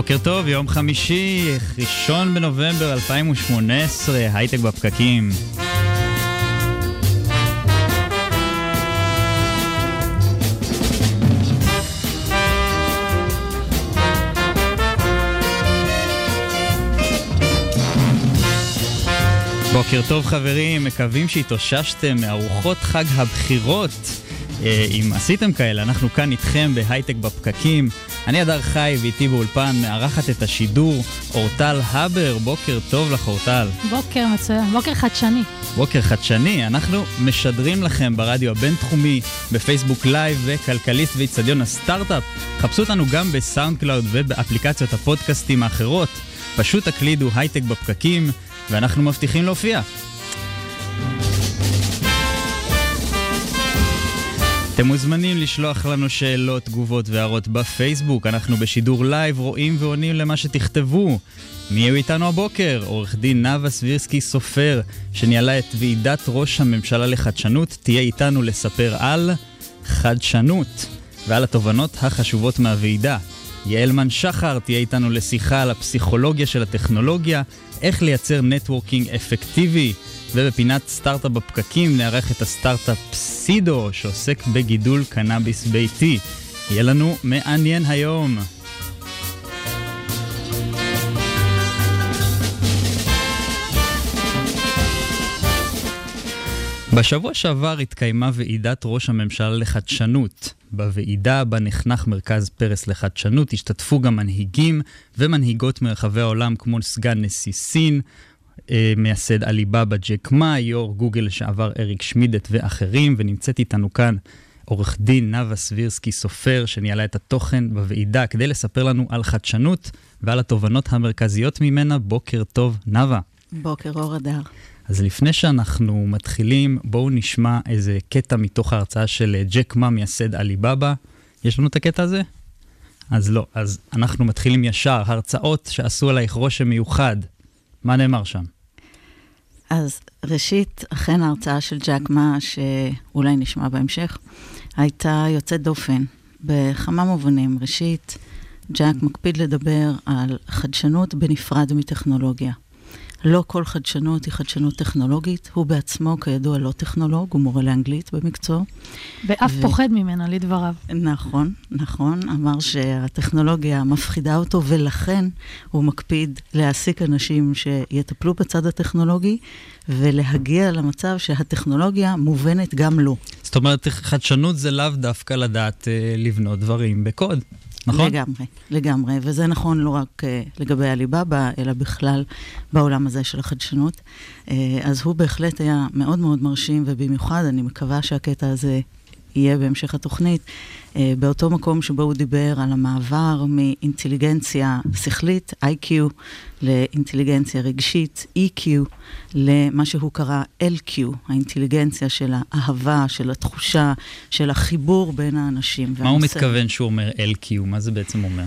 בוקר טוב, יום חמישי, ראשון בנובמבר 2018, הייטק בפקקים. בוקר טוב חברים, מקווים שהתאוששתם מארוחות חג הבחירות. אה, אם עשיתם כאלה, אנחנו כאן איתכם בהייטק בפקקים. אני אדר חי ואיתי באולפן מארחת את השידור אורטל הבר. בוקר טוב לך אורטל. בוקר מצוין, בוקר חדשני. בוקר חדשני, אנחנו משדרים לכם ברדיו הבינתחומי, בפייסבוק live וכלכליסט ואיצטדיון הסטארט-אפ. חפשו אותנו גם ב SoundCloud ובאפליקציות הפודקאסטים האחרות. פשוט תקלידו הייטק בפקקים, ואנחנו מבטיחים להופיע. אתם מוזמנים לשלוח לנו שאלות, תגובות והערות בפייסבוק. אנחנו בשידור live רואים ועונים למה שתכתבו. מי יהיו איתנו הבוקר? עורך דין נאוה סבירסקי סופר, שניהלה את ועידת ראש הממשלה לחדשנות, תהיה איתנו לספר על חדשנות ועל התובנות החשובות מהוועידה. יעלמן שחר תהיה איתנו לשיחה על הפסיכולוגיה של הטכנולוגיה, איך לייצר networking אפקטיבי. ובפינת סטארט-אפ בפקקים נארח את הסטארט-אפ פסידו, שעוסק בגידול קנאביס ביתי. יהיה לנו מעניין היום. בשבוע שעבר התקיימה ועידת ראש הממשלה לחדשנות. בוועידה בה נחנך מרכז פרס לחדשנות השתתפו גם מנהיגים ומנהיגות מרחבי העולם כמו סגן נשיא סין, אה, מייסד עליבאבא ג'ק מה, יו"ר גוגל לשעבר אריק שמידט ואחרים, ונמצאת איתנו כאן עורך דין נאוה סבירסקי סופר, שניהלה את התוכן בוועידה כדי לספר לנו על חדשנות ועל התובנות המרכזיות ממנה. בוקר טוב, נאוה. בוקר אור אדר. אז לפני שאנחנו מתחילים, בואו נשמע איזה קטע מתוך ההרצאה של ג'ק מה, מייסד עליבאבא. יש לנו את הקטע הזה? אז לא, אז אנחנו מתחילים ישר, הרצאות שעשו עלייך רושם מיוחד. מה נאמר שם? אז ראשית, אכן ההרצאה של ג'ק מה, שאולי נשמע בהמשך, הייתה יוצאת דופן בכמה מובנים. ראשית, ג'ק מקפיד לדבר על חדשנות בנפרד מטכנולוגיה. לא כל חדשנות היא חדשנות טכנולוגית. הוא בעצמו, כידוע, לא טכנולוג, הוא מורה לאנגלית במקצוע. ואף ו- פוחד ממנה, לדבריו. נכון, נכון. אמר שהטכנולוגיה מפחידה אותו, ולכן הוא מקפיד להעסיק אנשים שיטפלו בצד הטכנולוגי, ולהגיע למצב שהטכנולוגיה מובנת גם לו. זאת אומרת, חדשנות זה לאו דווקא לדעת אה, לבנות דברים בקוד, נכון? לגמרי, לגמרי. וזה נכון לא רק uh, לגבי עליבאבא, אלא בכלל בעולם הזה של החדשנות. Uh, אז הוא בהחלט היה מאוד מאוד מרשים, ובמיוחד אני מקווה שהקטע הזה יהיה בהמשך התוכנית, uh, באותו מקום שבו הוא דיבר על המעבר מאינטליגנציה שכלית, IQ, לאינטליגנציה רגשית, EQ, למה שהוא קרא LQ, האינטליגנציה של האהבה, של התחושה, של החיבור בין האנשים. מה הוא והנושא- מתכוון שהוא אומר LQ? מה זה בעצם אומר?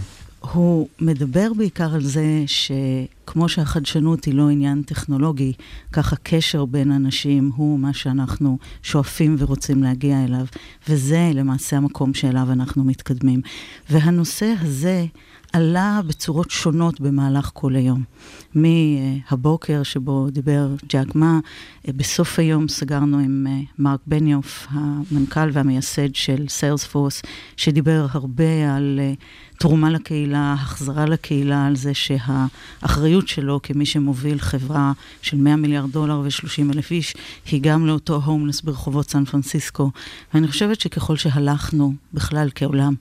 הוא מדבר בעיקר על זה שכמו שהחדשנות היא לא עניין טכנולוגי, כך הקשר בין אנשים הוא מה שאנחנו שואפים ורוצים להגיע אליו, וזה למעשה המקום שאליו אנחנו מתקדמים. והנושא הזה עלה בצורות שונות במהלך כל היום. מהבוקר שבו דיבר ג'אק מה, בסוף היום סגרנו עם אה, מרק בניוף, המנכ"ל והמייסד של סיילספורס, שדיבר הרבה על אה, תרומה לקהילה, החזרה לקהילה, על זה שהאחריות שלו כמי שמוביל חברה של 100 מיליארד דולר ו-30 אלף איש, היא גם לאותו הומלס ברחובות סן פרנסיסקו. ואני חושבת שככל שהלכנו בכלל כעולם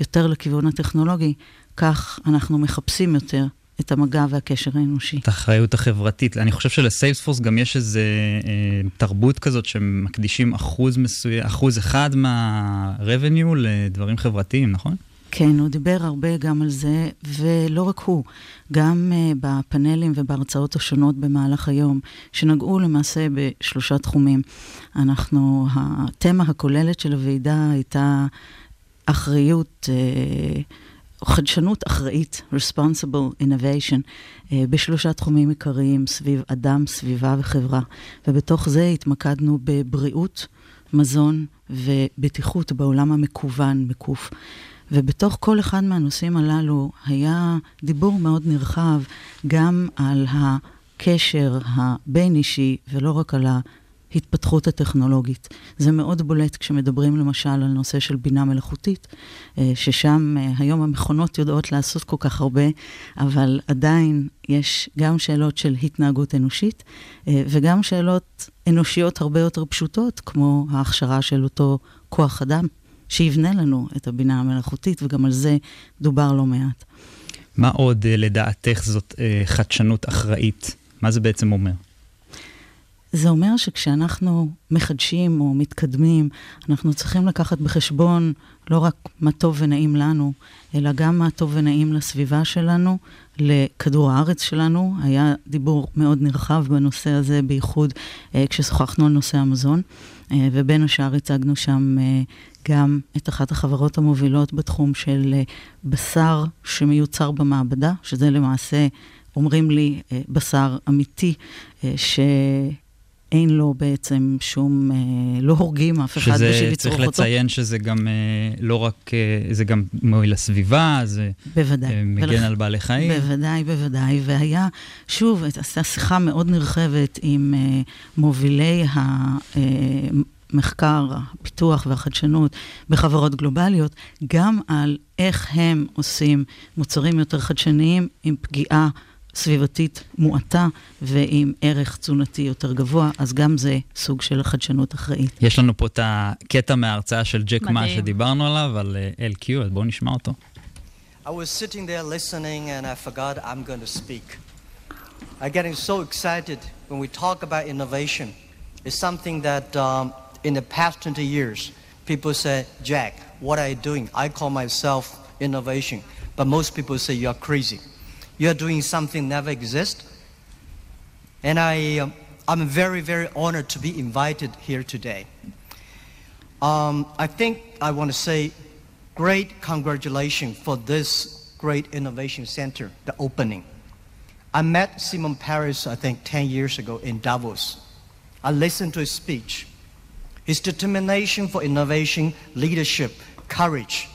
יותר לכיוון הטכנולוגי, כך אנחנו מחפשים יותר את המגע והקשר האנושי. את האחריות החברתית. אני חושב שלסיילספורס גם יש איזה אה, תרבות כזאת שמקדישים אחוז מסוים, אחוז אחד מה-revenue לדברים חברתיים, נכון? כן, הוא דיבר הרבה גם על זה, ולא רק הוא, גם uh, בפאנלים ובהרצאות השונות במהלך היום, שנגעו למעשה בשלושה תחומים. אנחנו, התמה הכוללת של הוועידה הייתה אחריות, uh, חדשנות אחראית, Responsible Innovation, uh, בשלושה תחומים עיקריים, סביב אדם, סביבה וחברה. ובתוך זה התמקדנו בבריאות, מזון ובטיחות בעולם המקוון, מקוף. ובתוך כל אחד מהנושאים הללו היה דיבור מאוד נרחב גם על הקשר הבין-אישי ולא רק על ההתפתחות הטכנולוגית. זה מאוד בולט כשמדברים למשל על נושא של בינה מלאכותית, אה, ששם אה, היום המכונות יודעות לעשות כל כך הרבה, אבל עדיין יש גם שאלות של התנהגות אנושית אה, וגם שאלות אנושיות הרבה יותר פשוטות, כמו ההכשרה של אותו כוח אדם. שיבנה לנו את הבינה המלאכותית, וגם על זה דובר לא מעט. מה עוד לדעתך זאת חדשנות אחראית? מה זה בעצם אומר? זה אומר שכשאנחנו מחדשים או מתקדמים, אנחנו צריכים לקחת בחשבון לא רק מה טוב ונעים לנו, אלא גם מה טוב ונעים לסביבה שלנו, לכדור הארץ שלנו. היה דיבור מאוד נרחב בנושא הזה, בייחוד אה, כששוחחנו על נושא המזון, אה, ובין השאר הצגנו שם אה, גם את אחת החברות המובילות בתחום של אה, בשר שמיוצר במעבדה, שזה למעשה, אומרים לי, אה, בשר אמיתי, אה, ש... אין לו בעצם שום, לא הורגים אף אחד בשביל לצרוך אותו. שזה, צריך לציין שזה גם לא רק, זה גם מועיל לסביבה, זה בוודאי. מגן ולכ... על בעלי חיים. בוודאי, בוודאי. והיה, שוב, עשה שיחה מאוד נרחבת עם מובילי. המחקר, הפיתוח והחדשנות בחברות גלובליות, גם על איך הם עושים מוצרים יותר חדשניים עם פגיעה סביבתית מועטה ועם ערך תזונתי יותר גבוה, אז גם זה סוג של חדשנות אחראית. יש לנו פה את הקטע מההרצאה של ג'ק מה שדיברנו עליו, על LQ, אז בואו נשמע אותו. I was sitting there listening and I forgot I'm going to speak. I'm getting so excited when we talk about innovation. It's something that um, in the past 20 years, people say, Jack, what are you doing? I call myself innovation. But most people say you're crazy. You're doing something never exists. And I, um, I'm very, very honored to be invited here today. Um, I think I want to say great congratulations for this great innovation center, the opening. I met Simon Paris, I think, 10 years ago in Davos. I listened to his speech. His determination for innovation, leadership, courage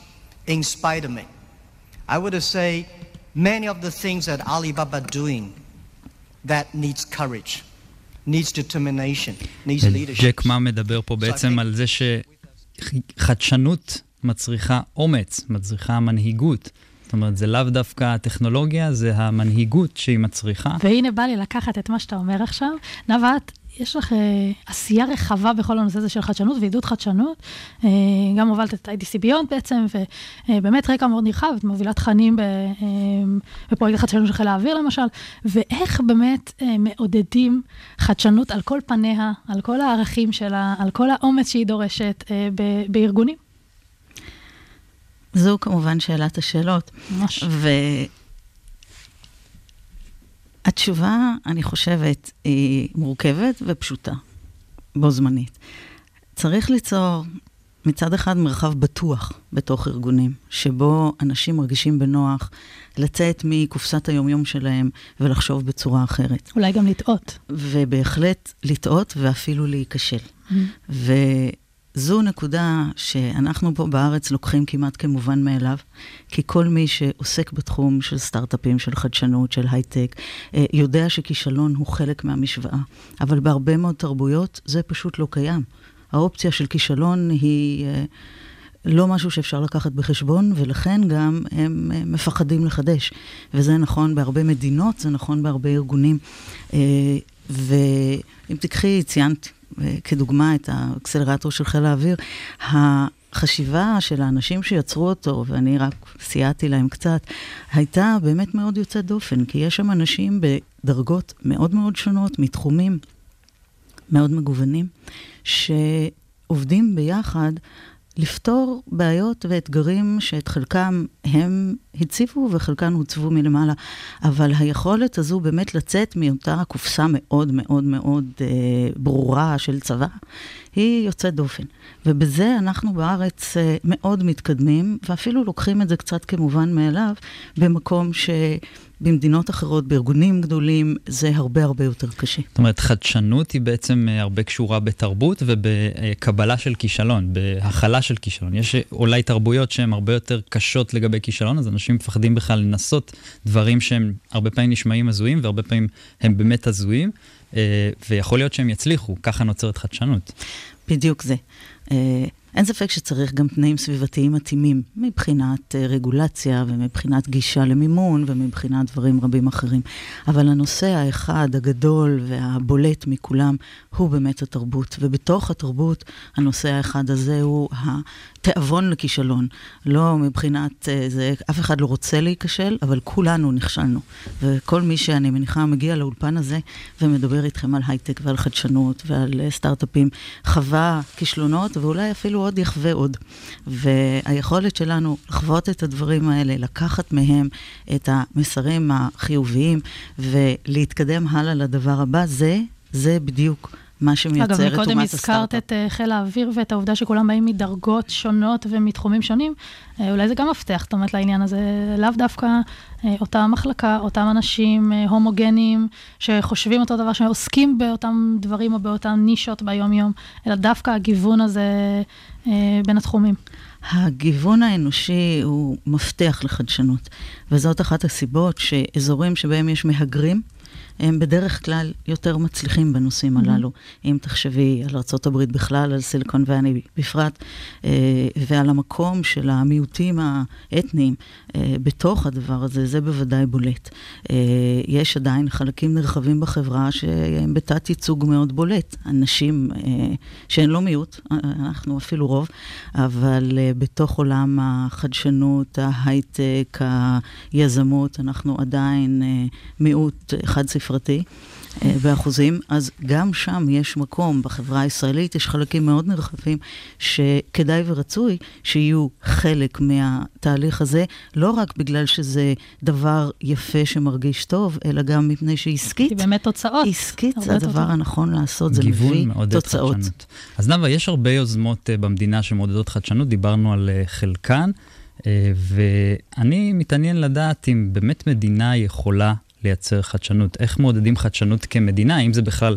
inspired me. I would say many of the things that Alibaba doing that needs courage, needs determination, needs leadership. ג'ק מה מדבר פה בעצם על זה שחדשנות מצריכה אומץ, מצריכה מנהיגות. זאת אומרת, זה לאו דווקא הטכנולוגיה, זה המנהיגות שהיא מצריכה. והנה בא לי לקחת את מה שאתה אומר עכשיו. את יש לך אה, עשייה רחבה בכל הנושא הזה של חדשנות ועידוד חדשנות. אה, גם הובלת את IDC ביונד בעצם, ובאמת רקע מאוד נרחב, את מובילה תכנים אה, בפרויקט החדשנות של חיל האוויר למשל, ואיך באמת אה, מעודדים חדשנות על כל פניה, על כל הערכים שלה, על כל האומץ שהיא דורשת אה, ב- בארגונים. זו כמובן שאלת השאלות. ממש. ו... התשובה, אני חושבת, היא מורכבת ופשוטה, בו זמנית. צריך ליצור מצד אחד מרחב בטוח בתוך ארגונים, שבו אנשים מרגישים בנוח לצאת מקופסת היומיום שלהם ולחשוב בצורה אחרת. אולי גם לטעות. ובהחלט לטעות ואפילו להיכשל. Mm-hmm. זו נקודה שאנחנו פה בארץ לוקחים כמעט כמובן מאליו, כי כל מי שעוסק בתחום של סטארט-אפים, של חדשנות, של הייטק, אה, יודע שכישלון הוא חלק מהמשוואה. אבל בהרבה מאוד תרבויות זה פשוט לא קיים. האופציה של כישלון היא אה, לא משהו שאפשר לקחת בחשבון, ולכן גם הם אה, מפחדים לחדש. וזה נכון בהרבה מדינות, זה נכון בהרבה ארגונים. ואם תקחי, ציינת כדוגמה את האקסלרטור של חיל האוויר, החשיבה של האנשים שיצרו אותו, ואני רק סייעתי להם קצת, הייתה באמת מאוד יוצאת דופן, כי יש שם אנשים בדרגות מאוד מאוד שונות, מתחומים מאוד מגוונים, שעובדים ביחד לפתור בעיות ואתגרים שאת חלקם הם הציבו וחלקם הוצבו מלמעלה. אבל היכולת הזו באמת לצאת מאותה קופסה מאוד מאוד מאוד אה, ברורה של צבא, היא יוצאת דופן. ובזה אנחנו בארץ אה, מאוד מתקדמים, ואפילו לוקחים את זה קצת כמובן מאליו, במקום ש... במדינות אחרות, בארגונים גדולים, זה הרבה הרבה יותר קשה. זאת אומרת, חדשנות היא בעצם אה, הרבה קשורה בתרבות ובקבלה של כישלון, בהכלה של כישלון. יש אולי תרבויות שהן הרבה יותר קשות לגבי כישלון, אז אנשים מפחדים בכלל לנסות דברים שהם הרבה פעמים נשמעים הזויים והרבה פעמים הם באמת הזויים, ויכול להיות שהם יצליחו, ככה נוצרת חדשנות. בדיוק זה. אה, אין ספק שצריך גם תנאים סביבתיים מתאימים, מבחינת אה, רגולציה ומבחינת גישה למימון ומבחינת דברים רבים אחרים. אבל הנושא האחד, הגדול והבולט מכולם, הוא באמת התרבות. ובתוך התרבות, הנושא האחד הזה הוא התיאבון לכישלון. לא מבחינת אה, זה, אף אחד לא רוצה להיכשל, אבל כולנו נכשלנו. וכל מי שאני מניחה מגיע לאולפן הזה ומדבר איתכם על הייטק ועל חדשנות ועל אה, סטארט-אפים, חווה כישלונות ואולי אפילו עוד יחווה עוד. והיכולת שלנו לחוות את הדברים האלה, לקחת מהם את המסרים החיוביים ולהתקדם הלאה לדבר הבא, זה, זה בדיוק. מה שמייצר את אומת הסטארט-אפ. אגב, מקודם הזכרת את uh, חיל האוויר ואת העובדה שכולם באים מדרגות שונות ומתחומים שונים. Uh, אולי זה גם מפתח, זאת אומרת, לעניין הזה. לאו דווקא uh, אותה מחלקה, אותם אנשים הומוגנים שחושבים אותו דבר, שעוסקים באותם דברים או באותן נישות ביום-יום, אלא דווקא הגיוון הזה בין התחומים. הגיוון האנושי הוא מפתח לחדשנות, וזאת אחת הסיבות שאזורים שבהם יש מהגרים, הם בדרך כלל יותר מצליחים בנושאים mm-hmm. הללו. אם תחשבי על ארה"ב בכלל, על סיליקון ואני בפרט, אה, ועל המקום של המיעוטים האתניים אה, בתוך הדבר הזה, זה בוודאי בולט. אה, יש עדיין חלקים נרחבים בחברה שהם בתת ייצוג מאוד בולט. אנשים שהן לא מיעוט, אנחנו אפילו רוב, אבל בתוך עולם החדשנות, ההייטק, היזמות, אנחנו עדיין מיעוט חד ספרי. ספרתי אה, באחוזים, אז גם שם יש מקום, בחברה הישראלית יש חלקים מאוד נרחבים שכדאי ורצוי שיהיו חלק מהתהליך הזה, לא רק בגלל שזה דבר יפה שמרגיש טוב, אלא גם מפני שעסקית, כי באמת תוצאות. עסקית זה הדבר תוצאות. הנכון לעשות, זה מביא תוצאות. חדשנות. אז נאוה, יש הרבה יוזמות אה, במדינה שמעודדות חדשנות, דיברנו על אה, חלקן. ואני מתעניין לדעת אם באמת מדינה יכולה לייצר חדשנות. איך מעודדים חדשנות כמדינה? האם זה בכלל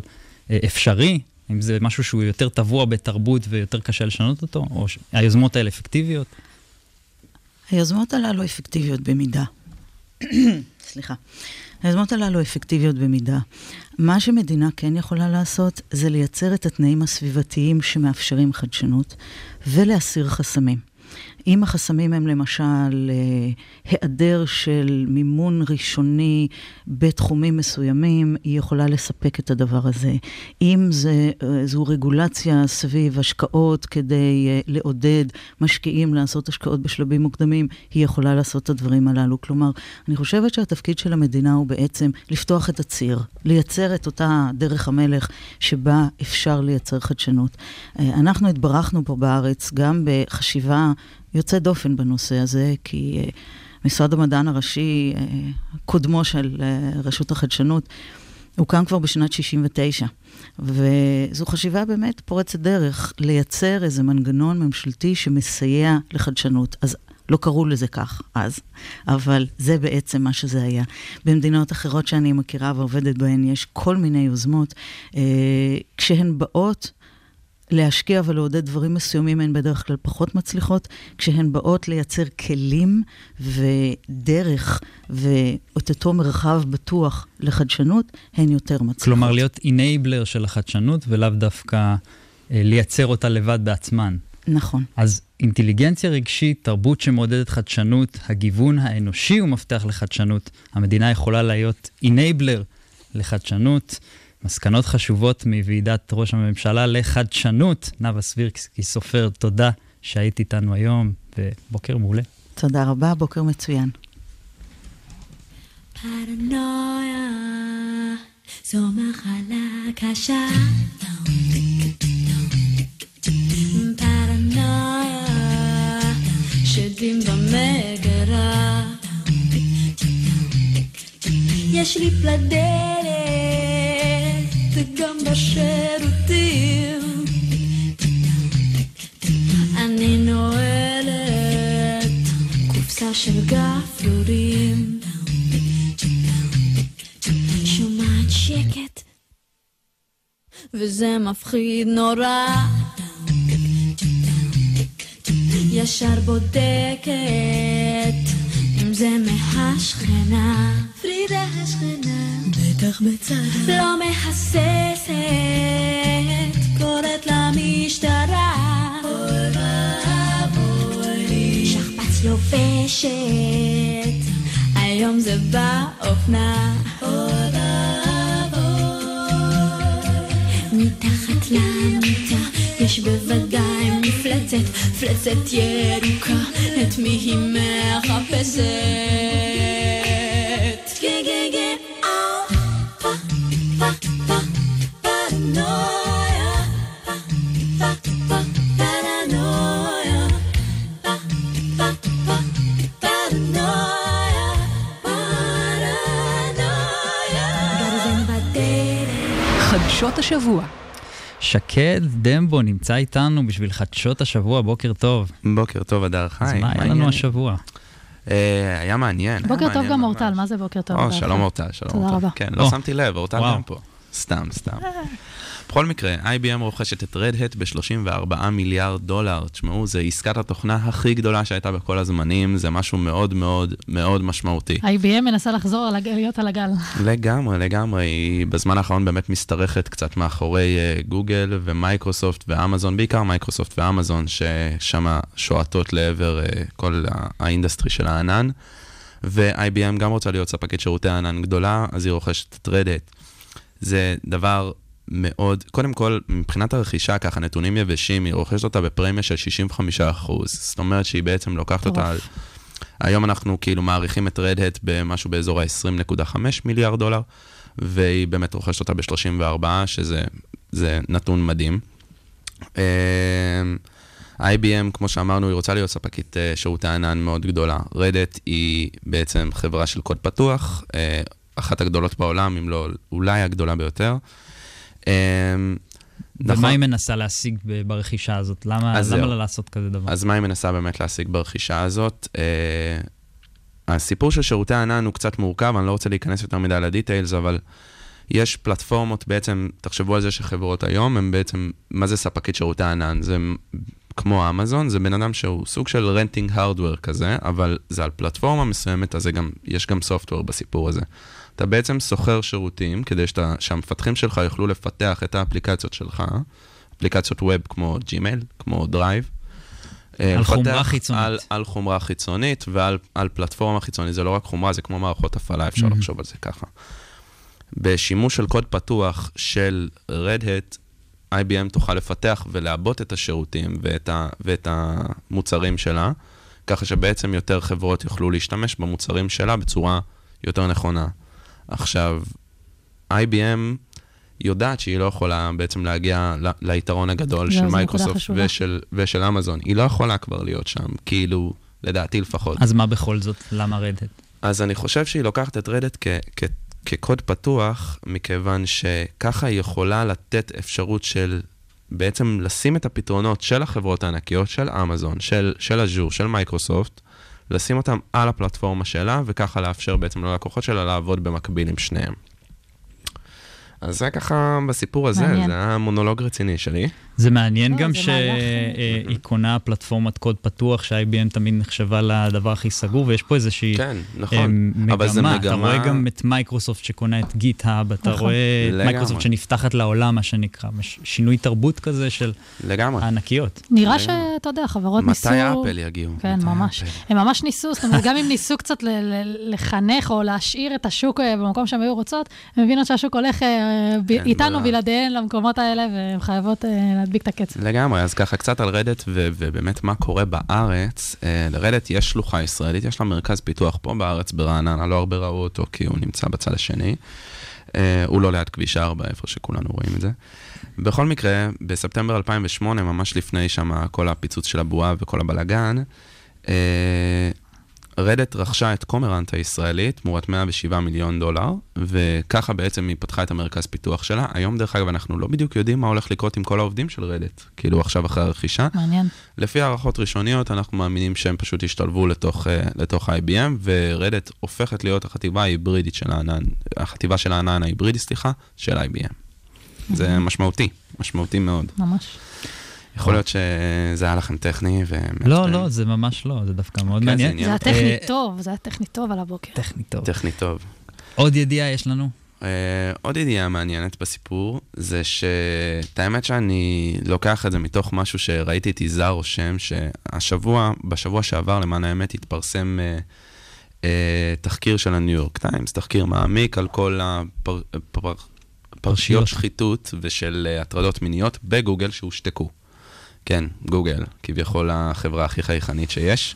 אה, אפשרי? האם זה משהו שהוא יותר טבוע בתרבות ויותר קשה לשנות אותו? או היוזמות האלה אפקטיביות? היוזמות הללו אפקטיביות במידה. סליחה. היוזמות הללו אפקטיביות במידה. מה שמדינה כן יכולה לעשות זה לייצר את התנאים הסביבתיים שמאפשרים חדשנות ולהסיר חסמים. אם החסמים הם למשל אה, היעדר של מימון ראשוני בתחומים מסוימים, היא יכולה לספק את הדבר הזה. אם זה, אה, זו רגולציה סביב השקעות כדי אה, לעודד משקיעים לעשות השקעות בשלבים מוקדמים, היא יכולה לעשות את הדברים הללו. כלומר, אני חושבת שהתפקיד של המדינה הוא בעצם לפתוח את הציר, לייצר את אותה דרך המלך שבה אפשר לייצר חדשנות. אנחנו התברכנו פה בארץ גם בחשיבה יוצא דופן בנושא הזה, כי uh, משרד המדען הראשי, uh, קודמו של uh, רשות החדשנות, הוקם כבר בשנת 69, וזו חשיבה באמת פורצת דרך, לייצר איזה מנגנון ממשלתי שמסייע לחדשנות. אז לא קראו לזה כך אז, אבל זה בעצם מה שזה היה. במדינות אחרות שאני מכירה ועובדת בהן יש כל מיני יוזמות, אה, כשהן באות להשקיע ולעודד דברים מסוימים הן בדרך כלל פחות מצליחות, כשהן באות לייצר כלים ודרך ואת אותו מרחב בטוח לחדשנות, הן יותר מצליחות. כלומר, להיות אינבלר של החדשנות ולאו דווקא אה, לייצר אותה לבד בעצמן. נכון. אז אינטליגנציה רגשית, תרבות שמעודדת חדשנות, הגיוון האנושי הוא מפתח לחדשנות. המדינה יכולה להיות אינבלר לחדשנות. מסקנות חשובות מוועידת ראש הממשלה לחדשנות. נאוה סבירקסקי סופר, תודה שהיית איתנו היום, ובוקר מעולה. תודה רבה, בוקר מצוין. פרנויה זו מחלה קשה. פרנויה שדים במגרה. יש לי פלדלת גם בשירותים. אני נועלת קופסה של גפרורים. שומעת שקט, וזה מפחיד נורא. ישר בודקת אם זה מהשכנה. פרידה השכנה. בטח בצד. לא מהססת, קוראת למשטרה. שכפ"ץ לובשת, היום זה באופנה. מתחת למיטה יש בוודאי מפלצת, מפלצת ירוקה, את מי היא מחפשת? חדשות השבוע. שקד דמבו נמצא איתנו בשביל חדשות השבוע, בוקר טוב. בוקר טוב, הדר חי. אז מה היה לנו? השבוע? אה, היה מעניין. בוקר טוב גם. אורטל, מה זה בוקר טוב? שלום? אורטל, שלום תודה אורטל. רבה. כן. לא שמתי לב, אורטל. גם פה. סתם, סתם. בכל מקרה, IBM רוכשת את Red Hat ב-34 מיליארד דולר. תשמעו, זו עסקת התוכנה הכי גדולה שהייתה בכל הזמנים, זה משהו מאוד מאוד מאוד משמעותי. IBM מנסה לחזור להיות על הגל. לגמרי, לגמרי. היא בזמן האחרון באמת משתרכת קצת מאחורי אה, גוגל ומייקרוסופט ואמזון, בעיקר מייקרוסופט ואמזון, ששם שועטות לעבר אה, כל ה industry של הענן. ו-IBM גם רוצה להיות ספקית שירותי ענן גדולה, אז היא רוכשת את Red Hat. זה דבר מאוד, קודם כל, מבחינת הרכישה, ככה נתונים יבשים, היא רוכשת אותה בפרמיה של 65%. זאת אומרת שהיא בעצם לוקחת אותה על... היום אנחנו כאילו מעריכים את רדהט במשהו באזור ה-20.5 מיליארד דולר, והיא באמת רוכשת אותה ב-34, שזה זה נתון מדהים. אה, IBM, כמו שאמרנו, היא רוצה להיות ספקית אה, שירותי ענן מאוד גדולה. רדט היא בעצם חברה של קוד פתוח, אה, אחת הגדולות בעולם, אם לא אולי הגדולה ביותר. אה, נכון. ומה היא מנסה להשיג ברכישה הזאת? למה למה. לה לעשות כזה דבר? אז מה היא מנסה באמת להשיג ברכישה הזאת? אה, הסיפור של שירותי הענן הוא קצת מורכב, אני לא רוצה להיכנס יותר מדי ל details, אבל יש פלטפורמות בעצם, תחשבו על זה שחברות היום, הם בעצם, מה זה ספקית שירותי הענן? זה כמו אמזון, זה בן אדם שהוא סוג של renting hardware כזה, אבל זה על פלטפורמה מסוימת, אז גם, יש גם software בסיפור הזה. אתה בעצם שוכר שירותים כדי שאתה, שהמפתחים שלך יוכלו לפתח את האפליקציות שלך, אפליקציות web כמו Gmail, כמו Drive. אה, על חומרה חיצונית. על, על חומרה חיצונית ועל על פלטפורמה חיצונית. זה לא רק חומרה, זה כמו מערכות הפעלה, אפשר אהם. לחשוב על זה ככה. בשימוש של קוד פתוח של Red Hat, IBM תוכל לפתח ולעבות את השירותים ואת, ה, ואת המוצרים שלה, ככה שבעצם יותר חברות יוכלו להשתמש במוצרים שלה בצורה יותר נכונה. עכשיו, IBM יודעת שהיא לא יכולה בעצם להגיע ל- ליתרון הגדול זהו, של מייקרוסופט. ושל, ושל אמזון. היא לא יכולה כבר להיות שם, כאילו, לדעתי לפחות. אז מה בכל זאת? למה Red Hat? אז אני חושב שהיא לוקחת את Red Hat כ- כ- כקוד פתוח, מכיוון שככה היא יכולה לתת אפשרות של בעצם לשים את הפתרונות של החברות הענקיות, של אמזון, של, של אג'ור, של מייקרוסופט, לשים אותם על הפלטפורמה שלה, וככה לאפשר בעצם ללקוחות שלה לעבוד במקביל עם שניהם. אז זה ככה בסיפור הזה, מעניין. זה היה מונולוג רציני שלי. זה מעניין לא, גם שהיא קונה פלטפורמת קוד פתוח, ש-IBM תמיד נחשבה לדבר הכי סגור, ויש פה איזושהי כן, אה, נכון. אבל זה מגמה. אתה מגמה... רואה גם את מייקרוסופט שקונה את GitHub, אתה נכון. רואה את. מייקרוסופט שנפתחת לעולם, מה שנקרא, מש- שינוי תרבות כזה של לגמרי. הענקיות. נראה. שאתה יודע, חברות ניסו... מתי אפל יגיעו? כן, מתי ממש. אפל? הם ממש ניסו, זאת אומרת, גם אם ניסו קצת לחנך או להשאיר את השוק אה, במקום שהם היו רוצות, הם מבינות שהשוק הולך אה, כן, איתנו לא. בלעדיהן למקומות האלה, והן חייבות להדביק את הקצב. לגמרי, אז ככה קצת על רדט ו- ובאמת מה קורה בארץ. אה, לרדט יש שלוחה ישראלית, יש לה מרכז פיתוח פה בארץ ברעננה, לא הרבה ראו אותו כי הוא נמצא בצד השני. אה, הוא לא ליד כביש 4, איפה שכולנו רואים את זה. בכל מקרה, בספטמבר 2008, ממש לפני שם כל הפיצוץ של הבועה וכל הבלגן, אה, רדט רכשה את קומרנט הישראלית תמורת 107 מיליון דולר, וככה בעצם היא פתחה את המרכז פיתוח שלה. היום, דרך אגב, אנחנו לא בדיוק יודעים מה הולך לקרות עם כל העובדים של רדט, כאילו עכשיו אחרי הרכישה. מעניין. לפי הערכות ראשוניות, אנחנו מאמינים שהם פשוט ישתלבו לתוך, אה, לתוך IBM, ורדט הופכת להיות החטיבה ההיברידית של הענן, החטיבה של הענן ההיברידי, סליחה, של IBM. זה משמעותי, משמעותי מאוד. ממש. יכול להיות שזה היה לכם טכני ו... לא, לא, זה ממש לא, זה דווקא מאוד כן, זה מעניין. עניין. זה היה טכני אה, טוב, זה היה טכני טוב על הבוקר. טכני טוב. טכני טוב. עוד ידיעה יש לנו? Uh, עוד ידיעה מעניינת בסיפור, זה שאת האמת שאני לוקח את זה מתוך משהו שראיתי את יזהר רושם, שהשבוע, בשבוע שעבר למען האמת התפרסם uh, uh, תחקיר של הניו יורק טיימס, תחקיר מעמיק על כל הפרשיות הפר, פרשיות שחיתות ושל uh, הטרדות מיניות בגוגל שהושתקו. כן, גוגל, כביכול החברה הכי חייכנית שיש.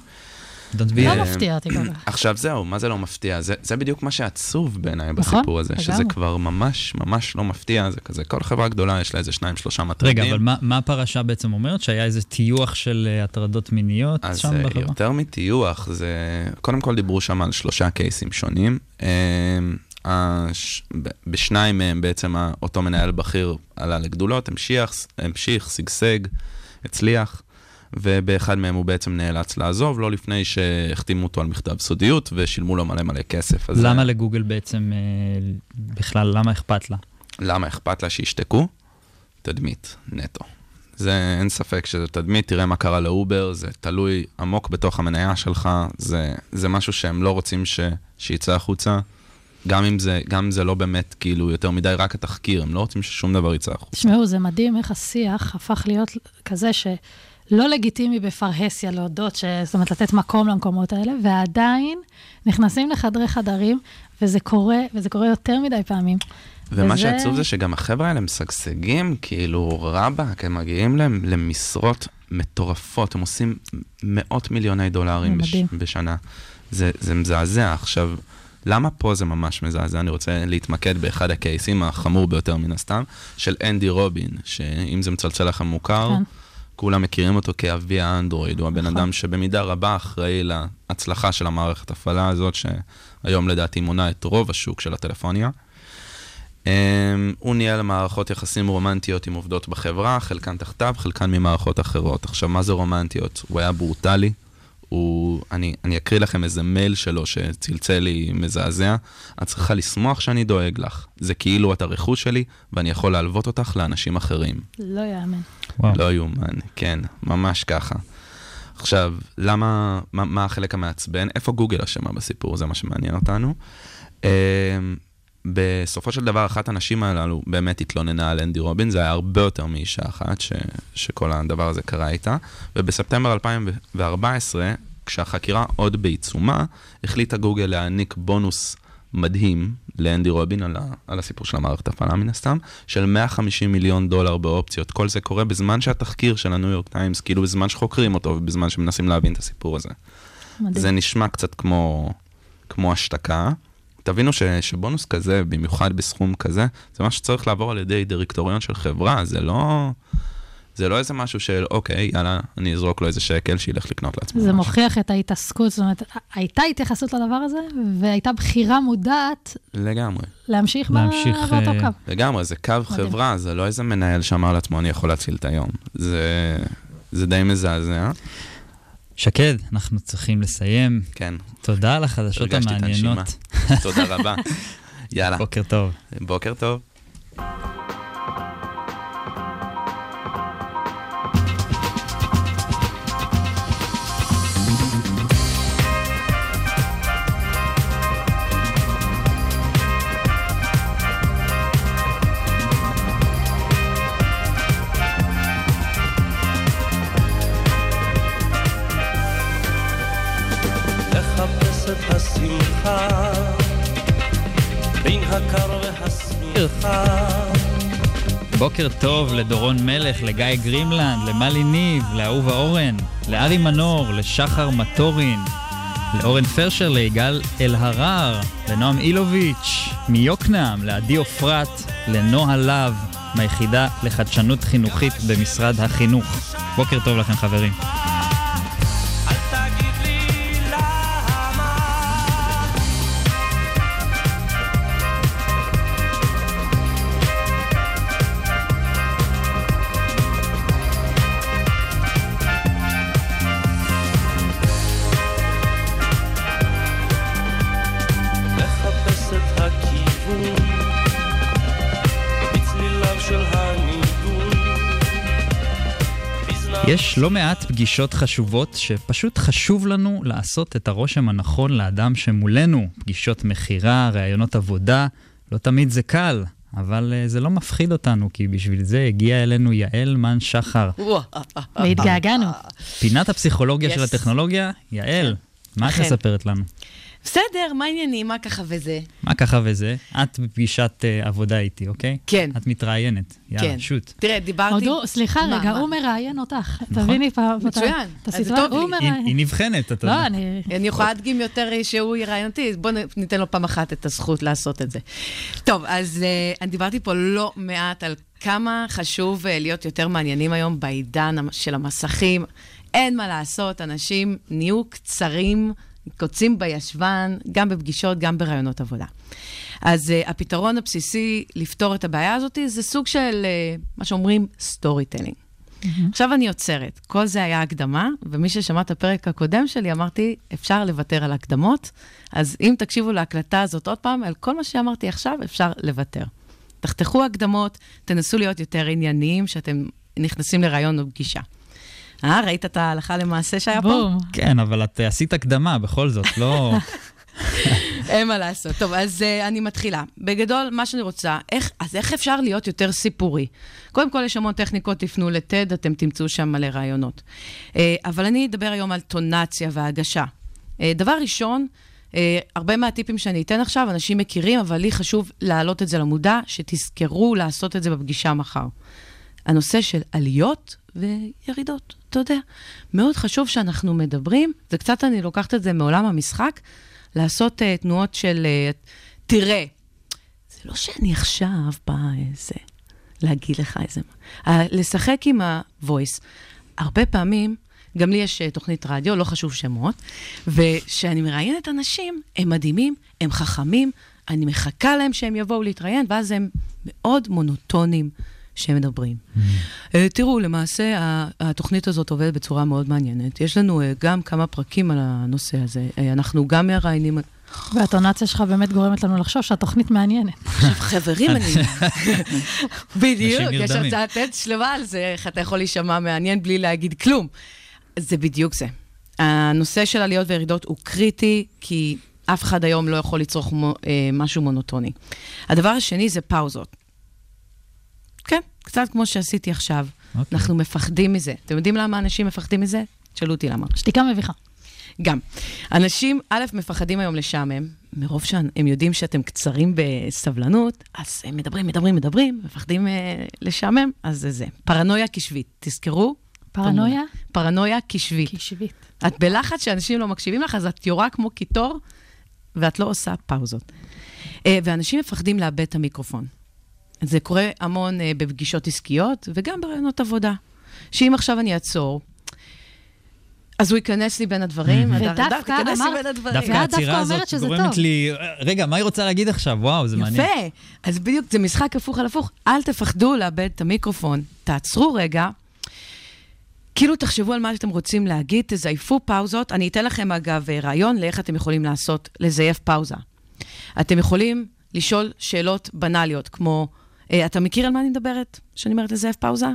Don't be לא מפתיע אותי כל כך. עכשיו זהו, מה זה לא מפתיע? זה, זה בדיוק מה שעצוב בעיניי נכון, בסיפור הזה, שזה. כבר ממש ממש לא מפתיע, זה כזה, כל חברה גדולה יש לה איזה שניים, שלושה מטרידים. רגע, אבל מה- מה הפרשה בעצם אומרת? שהיה איזה טיוח של אה, הטרדות מיניות אז שם אה, בחברה? יותר מטיוח, זה... קודם כל דיברו שם על שלושה קייסים שונים. אה, הש... בשניים מהם בעצם אותו מנהל בכיר עלה לגדולות, המשיך, המשיך, שגשג, הצליח, ובאחד מהם הוא בעצם נאלץ לעזוב, לא לפני שהחתימו אותו על מכתב סודיות ושילמו לו מלא מלא כסף. אז למה אה, לגוגל בעצם, אה, בכלל, למה אכפת לה? למה אכפת לה שישתקו? תדמית, נטו. זה, אין ספק שזה תדמית, תראה מה קרה לאובר, זה תלוי עמוק בתוך המניה שלך, זה, זה משהו שהם לא רוצים ש, שיצא החוצה, גם אם, זה, גם אם זה לא באמת כאילו יותר מדי רק התחקיר, הם לא רוצים ששום דבר יצא החוצה. תשמעו, זה מדהים איך השיח הפך להיות כזה שלא לגיטימי בפרהסיה להודות, ש... זאת אומרת, לתת מקום למקומות האלה, ועדיין נכנסים לחדרי חדרים, וזה קורה, וזה קורה יותר מדי פעמים. ומה וזה- שעצוב זה שגם החבר'ה האלה משגשגים, כאילו רבאק, הם מגיעים להם למשרות מטורפות, הם עושים מאות מיליוני דולרים בש. בשנה. זה, זה מזעזע. עכשיו, למה פה זה ממש מזעזע? אני רוצה להתמקד באחד הקייסים החמור ביותר מן הסתם, של אנדי רובין, שאם זה מצלצל לכם מוכר, כן. כולם מכירים אותו כאבי האנדרואיד, הוא הבן נכון. אדם שבמידה רבה אחראי להצלחה של המערכת הפעלה הזאת, שהיום לדעתי מונה את רוב השוק של הטלפוניה. Um, הוא ניהל מערכות יחסים רומנטיות עם עובדות בחברה, חלקן תחתיו, חלקן ממערכות אחרות. עכשיו, מה זה רומנטיות? הוא היה ברוטלי. הוא, אני, אני אקריא לכם איזה מייל שלו שצלצל לי מזעזע. את צריכה לשמוח שאני דואג לך. זה כאילו את הרכוש שלי, ואני יכול להלוות אותך לאנשים אחרים. לא יאמן. וואו. לא יאומן, כן, ממש ככה. עכשיו, למה, מה, מה החלק המעצבן? איפה גוגל אשמה בסיפור? זה מה שמעניין אותנו. בסופו של דבר, אחת הנשים הללו באמת התלוננה על אנדי רובין, זה היה הרבה יותר מאישה אחת ש, שכל הדבר הזה קרה איתה. ובספטמבר 2014, כשהחקירה עוד בעיצומה, החליטה גוגל להעניק בונוס מדהים לאנדי רובין על, ה, על הסיפור של המערכת הפעלה מן הסתם, של 150 מיליון דולר באופציות. כל זה קורה בזמן שהתחקיר של הניו יורק טיימס, כאילו בזמן שחוקרים אותו ובזמן שמנסים להבין את הסיפור הזה. מדהים. זה נשמע קצת כמו, כמו השתקה. תבינו ש, שבונוס כזה, במיוחד בסכום כזה, זה משהו שצריך לעבור על ידי דירקטוריון של חברה, זה לא, זה לא איזה משהו של, אוקיי, יאללה, אני אזרוק לו איזה שקל שילך לקנות לעצמו. זה משהו. מוכיח את ההתעסקות, זאת אומרת, הייתה התייחסות לדבר הזה, והייתה בחירה מודעת לגמרי, להמשיך, להמשיך, ב- באותו אה, קו. לגמרי, זה קו מדהים. חברה, זה לא איזה מנהל שאמר לעצמו, אני יכול להציל את היום. זה, זה די מזעזע, שקד, אנחנו צריכים לסיים. כן, תודה על החדשות. המעניינות. תודה רבה. יאללה, בוקר טוב. בוקר טוב. בוקר טוב לדורון מלך, לגיא גרימלנד, למלי ניב, לאהובה אורן, לארי מנור, לשחר מטורין, לאורן פרשר, ליגאל אלהרר, לנועם אילוביץ', מיוקנעם, לעדי עופרת, לנועה להב, מהיחידה לחדשנות חינוכית במשרד החינוך. בוקר טוב לכם חברים. יש לא מעט פגישות חשובות שפשוט חשוב לנו לעשות את הרושם הנכון לאדם שמולנו. פגישות מכירה, ראיונות עבודה, לא תמיד זה קל, אבל uh, זה לא מפחיד אותנו, כי בשביל זה הגיעה אלינו יעל מן שחר. והתגעגענו. פינת הפסיכולוגיה Yes. של הטכנולוגיה, יעל, מה את. מספרת לנו? בסדר, מה העניינים? מה ככה וזה? מה ככה וזה? את בפגישת uh, עבודה איתי, אוקיי? כן. את מתראיינת. יאללה, כן. שוט. תראה, דיברתי... עוד הוא, סליחה מה, רגע, מה? הוא מראיין אותך. נכון. תביני פעם. מצוין, את אז זה טוב לי. הוא היא, מראיין. היא נבחנת, אתה לא, יודע. אני... אני יכולה להדגים יותר שהוא יראיין אותי, בואו ניתן לו פעם אחת את הזכות לעשות את זה. טוב, אז uh, אני דיברתי פה לא מעט על כמה חשוב uh, להיות יותר מעניינים היום בעידן של המסכים. אין מה לעשות, אנשים נהיו קצרים, קוצים בישבן, גם בפגישות, גם ברעיונות עבודה. אז אה, הפתרון הבסיסי לפתור את הבעיה הזאת זה סוג של אה, מה שאומרים storytelling. עכשיו אני עוצרת. כל זה היה הקדמה, ומי ששמע את הפרק הקודם שלי, אמרתי, אפשר לוותר על הקדמות. אז אם תקשיבו להקלטה הזאת עוד פעם, על כל מה שאמרתי עכשיו, אפשר לוותר. תחתכו הקדמות, תנסו להיות יותר ענייניים כשאתם נכנסים לרעיון או פגישה. אה, ראית את ההלכה למעשה שהיה פה? בום. כן, אבל את אה, עשית הקדמה, בכל זאת, לא... אין מה לעשות. טוב, אז uh, אני מתחילה. בגדול, מה שאני רוצה, איך, אז איך אפשר להיות יותר סיפורי? קודם כל, יש המון טכניקות, תפנו לטד, אתם תמצאו שם מלא רעיונות. Uh, אבל אני אדבר היום על טונציה והגשה. Uh, דבר ראשון, uh, הרבה מהטיפים שאני אתן עכשיו, אנשים מכירים, אבל לי חשוב להעלות את זה למודע, שתזכרו לעשות את זה בפגישה מחר. הנושא של עליות וירידות, אתה יודע. מאוד חשוב שאנחנו מדברים, זה קצת, אני לוקחת את זה מעולם המשחק, לעשות uh, תנועות של uh, תראה. זה לא שאני עכשיו באה איזה, להגיד לך איזה... Uh, לשחק עם ה-voice. הרבה פעמים, גם לי יש uh, תוכנית רדיו, לא חשוב שמות, וכשאני מראיינת אנשים, הם מדהימים, הם חכמים, אני מחכה להם שהם יבואו להתראיין, ואז הם מאוד מונוטונים שהם מדברים. Uh, תראו, למעשה התוכנית הזאת עובדת בצורה מאוד מעניינת. יש לנו uh, גם כמה פרקים על הנושא הזה. Uh, אנחנו גם מראיינים... והטונציה שלך באמת גורמת לנו לחשוב שהתוכנית מעניינת. עכשיו, חברים, אני... בדיוק, יש. הרצאת TED שלמה על זה, איך אתה יכול להישמע מעניין בלי להגיד כלום. זה בדיוק זה. הנושא של עליות וירידות הוא קריטי, כי אף אחד היום לא יכול לצרוך מו, אה, משהו מונוטוני. הדבר השני זה פאוזות. קצת כמו שעשיתי עכשיו. אוקיי. אנחנו מפחדים מזה. אתם יודעים למה אנשים מפחדים מזה? תשאלו אותי למה. שתיקה מביכה. גם. אנשים, א', מפחדים היום לשעמם, מרוב שהם יודעים שאתם קצרים בסבלנות, אז הם מדברים, מדברים, מדברים, מפחדים אה, לשעמם, אז זה זה. פרנויה קשבית, תזכרו? פרנויה? פרנויה קשבית. קשבית. את בלחץ שאנשים לא מקשיבים לך, אז את יורה כמו קיטור, ואת לא עושה פאוזות. אה, ואנשים מפחדים לאבד את המיקרופון. זה קורה המון אה, בפגישות עסקיות, וגם ברעיונות עבודה. שאם עכשיו אני אעצור, אז הוא ייכנס לי בין הדברים, ודווקא דווקא ייכנס לי אמרת- בין הדברים. דווקא העצירה הזאת גורמת. לי... רגע, מה היא רוצה להגיד עכשיו? וואו, זה מעניין. יפה. אז בדיוק, זה משחק הפוך על הפוך. אל תפחדו לאבד את המיקרופון. תעצרו רגע. כאילו תחשבו על מה שאתם רוצים להגיד, תזייפו פאוזות. אני אתן לכם, אגב, רעיון לאיך אתם יכולים לעשות, לזייף פאוזה. אתם יכולים לשאול שאלות בנאליות, כמו, אה, אתה מכיר על מה אני מדברת? שאני אומרת לזייף פאוזה?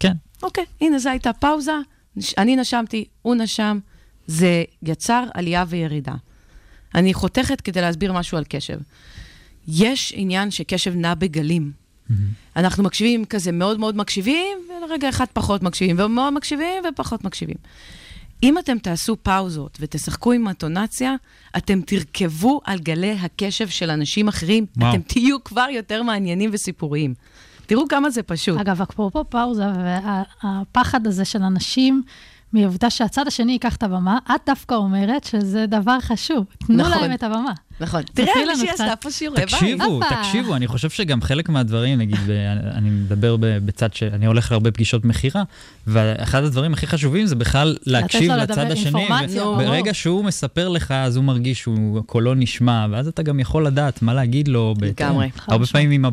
כן. אוקיי, הנה, זו הייתה פאוזה, אני נשמתי, הוא נשם, זה יצר עלייה וירידה. אני חותכת כדי להסביר משהו על קשב. יש עניין שקשב נע בגלים. אנחנו מקשיבים כזה, מאוד מאוד מקשיבים, ולרגע אחד פחות מקשיבים, ומאוד מקשיבים ופחות מקשיבים. אם אתם תעשו פאוזות ותשחקו עם הטונציה, אתם תרכבו על גלי הקשב של אנשים אחרים, וואו. אתם תהיו כבר יותר מעניינים וסיפוריים. תראו כמה זה פשוט. אגב, אפרופו פאוזה, והפחד הזה של אנשים מעובדה שהצד השני ייקח את הבמה, את דווקא אומרת שזה דבר חשוב. תנו נכון. להם את הבמה. נכון. תראה, מישהי. עשתה פה שיעורי בית. תקשיבו. תקשיבו, אני חושב שגם חלק מהדברים, נגיד, אני מדבר בצד שאני הולך להרבה פגישות מכירה, ואחד הדברים הכי חשובים זה בכלל להקשיב לצד השני. ברור. ברגע שהוא מספר לך, אז הוא מרגיש שהוא קולו נשמע, ואז אתה גם יכול לדעת מה להגיד לו. לגמרי. הרבה פעמים,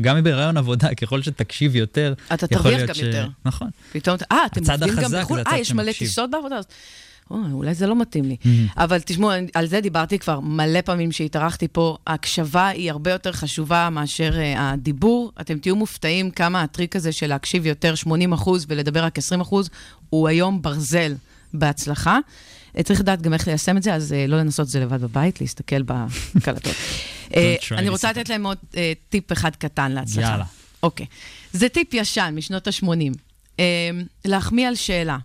גם ברעיון עבודה, ככל שתקשיב יותר, אתה תרוויח גם ש- יותר. נכון. פתאום, אה, אתם עובדים גם בחו"ל? אה, יש מלא. טיסות בעבודה הזאת. או, אולי זה לא מתאים לי. אבל תשמעו, על זה דיברתי כבר מלא פעמים שהתארחתי פה. ההקשבה היא הרבה יותר חשובה מאשר uh, הדיבור. אתם תהיו מופתעים כמה הטריק הזה של להקשיב יותר 80 אחוז ולדבר רק 20 אחוז, הוא היום ברזל בהצלחה. אה, צריך לדעת גם איך ליישם את זה, אז לא לנסות את זה לבד בבית, להסתכל בקלטות. אה, אני רוצה לתת להם עוד טיפ אחד קטן להצלחה. יאללה. אוקיי. זה טיפ ישן, משנות ה-80. אה, להחמיא על שאלה.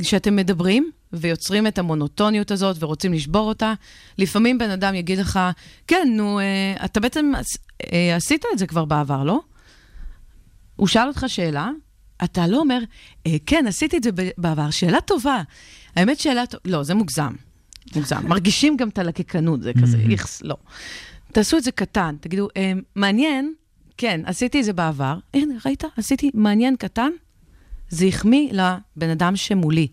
כשאתם מדברים ויוצרים את המונוטוניות הזאת ורוצים לשבור אותה, לפעמים בן אדם יגיד לך, כן, נו, אה, אתה בעצם אה, עשית את זה כבר בעבר, לא? הוא שאל אותך שאלה, אתה לא אומר, אה, כן, עשיתי את זה בעבר, שאלה טובה. האמת, שאלה טובה, לא, זה מוגזם. מוגזם. מרגישים גם את הלקקנות, זה כזה, איכס, לא. תעשו את זה קטן, תגידו, אה, מעניין, כן, עשיתי את זה בעבר, הנה, ראית? עשיתי מעניין קטן, זה החמיא לבן אדם שמולי.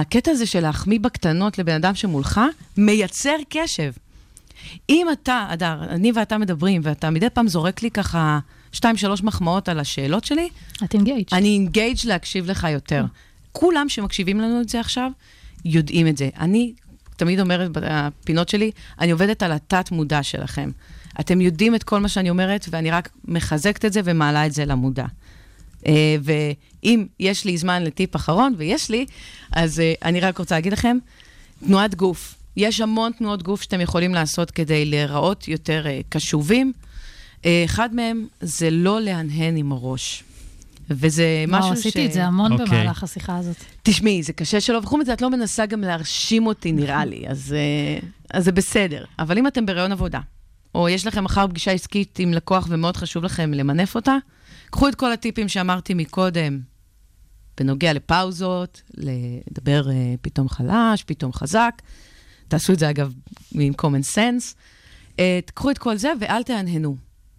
הקטע הזה של להחמיא בקטנות לבן אדם שמולך, מייצר קשב. אם אתה, אדר, אני ואתה מדברים, ואתה מדי פעם זורק לי ככה שתיים, שלוש מחמאות על השאלות שלי, את engaged. אני engaged להקשיב לך יותר. כולם שמקשיבים לנו את זה עכשיו, יודעים את זה. אני תמיד אומרת בפינות שלי, אני עובדת על התת-מודע שלכם. אתם יודעים את כל מה שאני אומרת, ואני רק מחזקת את זה ומעלה את זה למודע. אה, ואם יש לי זמן לטיפ אחרון, ויש לי, אז אה, אני רק רוצה להגיד לכם, תנועת גוף. יש המון תנועות גוף שאתם יכולים לעשות כדי להיראות יותר אה, קשובים. אחד מהם זה לא להנהן עם הראש. וזה משהו וואו, ש... עשיתי את זה המון אוקיי. במהלך השיחה הזאת. תשמעי, זה קשה שלא, וחוץ מזה, את לא מנסה גם להרשים אותי, נראה לי, אז, אה, אז זה בסדר. אבל אם אתם בהיריון עבודה, או יש לכם מחר פגישה עסקית עם לקוח ומאוד חשוב לכם למנף אותה, קחו את כל הטיפים שאמרתי מקודם, בנוגע לפאוזות, לדבר אה, פתאום חלש, פתאום חזק. תעשו את זה, אגב, עם common sense. אה, קחו את כל זה ואל תהנהנו.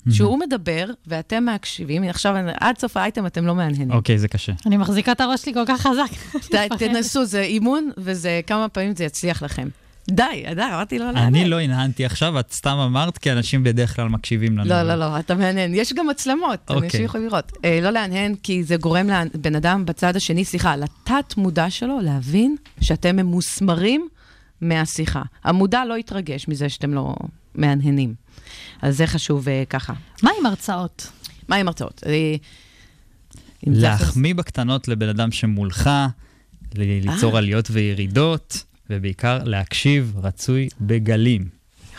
כשהוא מדבר ואתם מקשיבים, עכשיו עד סוף האייטם אתם לא מהנהנים. אוקיי, זה קשה. אני מחזיקה את הראש שלי כל כך חזק. ת- תנסו, זה אימון, וזה כמה פעמים זה יצליח לכם. די, די, אמרתי לא להנהן. אני לא הנהנתי עכשיו, את סתם אמרת, כי אנשים בדרך כלל מקשיבים לנו. לא, לא, לא, אתה מהנהן. יש גם מצלמות, אוקיי. אנשים יכולים לראות. אה, לא להנהן, כי זה גורם לבן אדם בצד השני, סליחה, לתת-מודע שלו להבין שאתם ממוסמרים מהשיחה. המודע לא יתרגש מזה שאתם לא מהנהנים. אז זה חשוב אה, ככה. מה עם הרצאות? מה עם הרצאות? אה, להחמיא בקטנות לבן אדם שמולך, ליצור אה. עליות וירידות, ובעיקר להקשיב רצוי בגלים.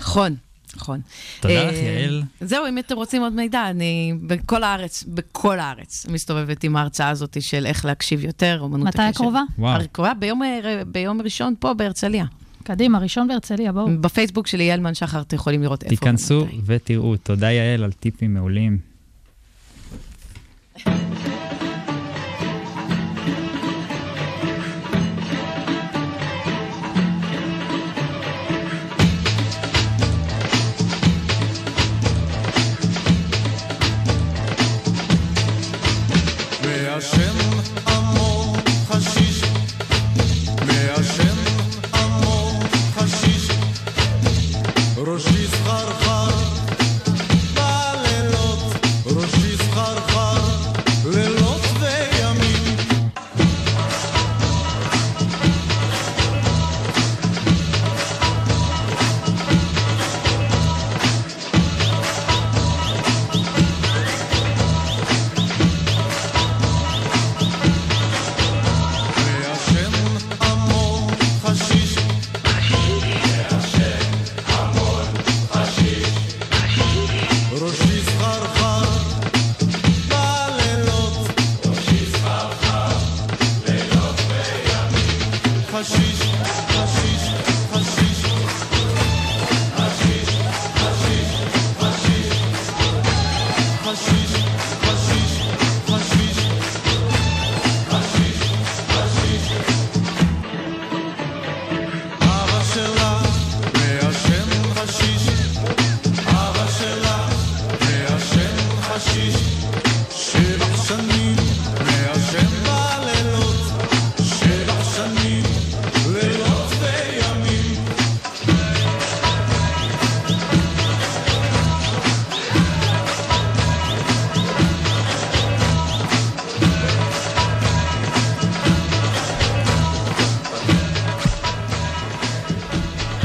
נכון, נכון. תודה אה, לך, יעל. זהו, אם אתם רוצים עוד מידע, אני בכל הארץ, בכל הארץ, מסתובבת עם ההרצאה הזאת של איך להקשיב יותר, אומנות מתי הקשב. הקרובה? וואו. הקרובה ביום, אה, ביום ראשון פה בהרצליה. קדימה, ראשון בהרצליה, בואו. בפייסבוק של יעלמן שחר אתם יכולים לראות איפה. תיכנסו ומתי. ותראו. תודה, יעל, על טיפים מעולים.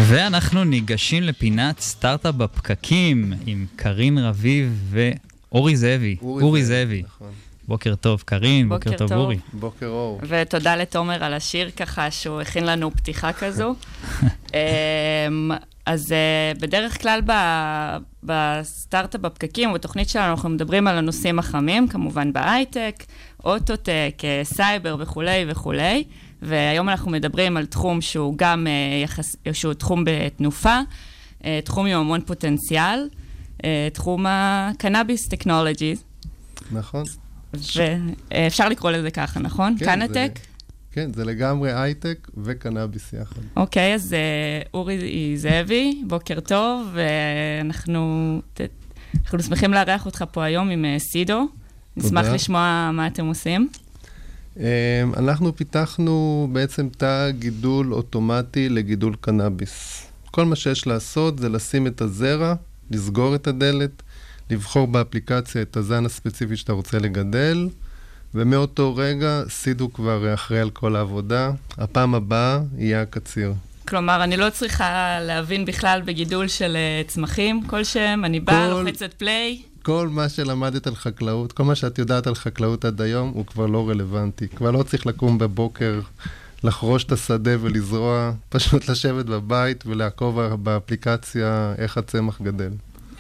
ואנחנו ניגשים לפינת סטארט-אפ בפקקים עם קרין רביב ואורי זאבי. אורי אורי זאבי. נכון. בוקר טוב, קרין, בוקר בוקר טוב, טוב. אורי. בוקר אור. ותודה לתומר על השיר ככה, שהוא הכין לנו פתיחה כזו. אמ, אז אה, בדרך כלל ב- בסטארט-אפ בפקקים, בתוכנית שלנו, אנחנו מדברים על הנושאים החמים, כמובן בהייטק, אוטוטק, אה, סייבר וכולי וכולי. והיום אנחנו מדברים על תחום שהוא גם אה, יחס, שהוא תחום בתנופה, אה, תחום עם המון פוטנציאל, אה, תחום הקנאביס טכנולוגי. נכון. ואפשר לקרוא לזה ככה, נכון? כן, קנטק? זה- כן, זה לגמרי הייטק וקנאביס יחד. אוקיי, אז אורי זאבי, בוקר טוב, ואנחנו אנחנו שמחים לארח אותך פה היום עם סידו. נשמח. לשמוע מה אתם עושים. אמ, אנחנו פיתחנו בעצם תא גידול אוטומטי לגידול קנאביס. כל מה שיש לעשות זה לשים את הזרע, לסגור את הדלת, לבחור באפליקציה את הזן הספציפי שאתה רוצה לגדל, ומאותו רגע סידו כבר אחראי על כל העבודה. הפעם הבאה יהיה הקציר. כלומר, אני לא צריכה להבין בכלל בגידול של אה, צמחים כלשהם, אני באה, כל- לוחצת פליי. כל מה שלמדת על חקלאות, כל מה שאת יודעת על חקלאות עד היום, הוא כבר לא רלוונטי. כבר לא צריך לקום בבוקר, לחרוש את השדה ולזרוע, פשוט לשבת בבית ולעקוב באפליקציה איך הצמח גדל.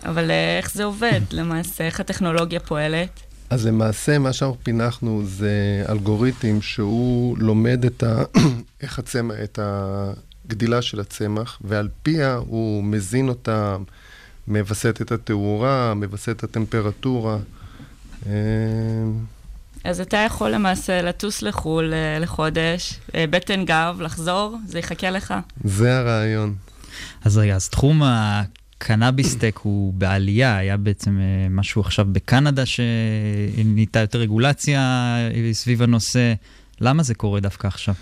אבל אה, איך זה עובד למעשה? איך הטכנולוגיה פועלת? אז למעשה מה שאנחנו פינחנו זה אלגוריתם שהוא לומד את, ה... איך הצמח, את הגדילה של הצמח, ועל פיה הוא מזין אותה, מווסת את התאורה, מווסת את הטמפרטורה. אה, אז אתה יכול למעשה לטוס לחו"ל אה, לחודש, אה, בטן גב, לחזור, זה יחכה לך. זה הרעיון. אז רגע, אז תחום הקנאביסטק הוא בעלייה, היה בעצם משהו עכשיו בקנדה שנהייתה יותר רגולציה סביב הנושא. למה זה קורה דווקא עכשיו?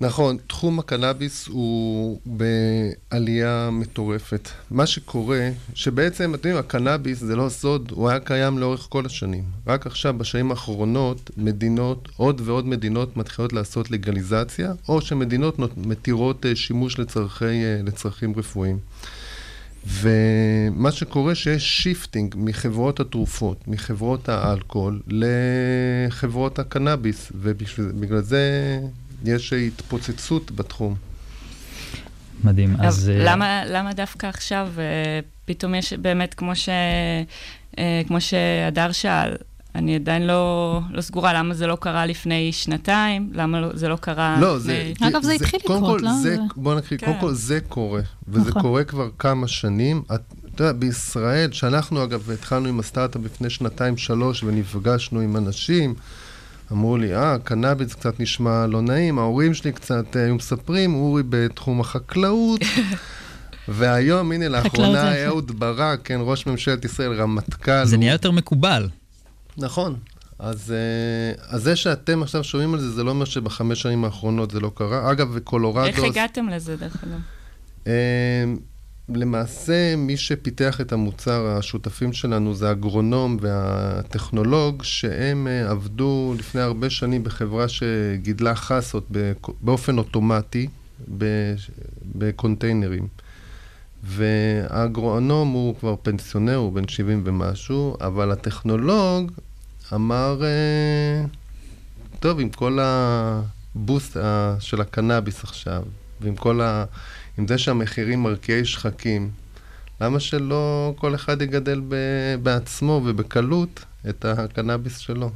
נכון, תחום הקנאביס הוא בעלייה מטורפת. מה שקורה, שבעצם, אתם יודעים, הקנאביס זה לא סוד, הוא היה קיים לאורך כל השנים. רק עכשיו, בשנים האחרונות, מדינות, עוד ועוד מדינות מתחילות לעשות לגליזציה, או שמדינות נות- מתירות אה, שימוש לצרכי, אה, לצרכים רפואיים. ומה שקורה שיש shifting מחברות התרופות, מחברות האלכוהול, לחברות הקנאביס, ובגלל זה יש התפוצצות בתחום. מדהים. אז... אבל אה, למה, למה דווקא עכשיו אה, פתאום יש באמת, כמו, ש, אה, כמו שהדר שאל, אני עדיין לא, לא סגורה למה זה לא קרה לפני שנתיים, למה לא, זה לא קרה לא, זה... לפני... אגב, זה התחיל קודם לקרות, כל, לא? זה, זה- בוא נקריא, כן. קודם כל זה קורה, וזה נכון. קורה כבר כמה שנים. את- אתה יודע, בישראל, שאנחנו אגב התחלנו עם הסטארט-אפ לפני שנתיים-שלוש ונפגשנו עם אנשים, אמרו לי, אה, קנאביס קצת נשמע לא נעים, ההורים שלי קצת אה, היו מספרים, אורי בתחום החקלאות. והיום, הנה, לאחרונה. אהוד ברק, כן, ראש ממשלת ישראל, רמטכ"ל. זה הוא- נהיה יותר מקובל. נכון. אז, אה, אז זה שאתם עכשיו שומעים על זה, זה לא אומר שבחמש שנים האחרונות זה לא קרה. אגב, בקולורדו... איך הגעתם לזה, דרך אגב? למעשה, מי שפיתח את המוצר, השותפים שלנו, זה האגרונום והטכנולוג, שהם אה, עבדו לפני הרבה שנים בחברה שגידלה חסות באופן אוטומטי בקונטיינרים. והאגרונום הוא כבר פנסיונר, הוא בן 70 ומשהו, אבל הטכנולוג אמר, אה, טוב, עם כל הבוסט אה, של הקנאביס עכשיו, ועם כל ה... עם זה שהמחירים מרקיעי שחקים, למה שלא כל אחד יגדל ב... בעצמו ובקלות את הקנאביס שלו?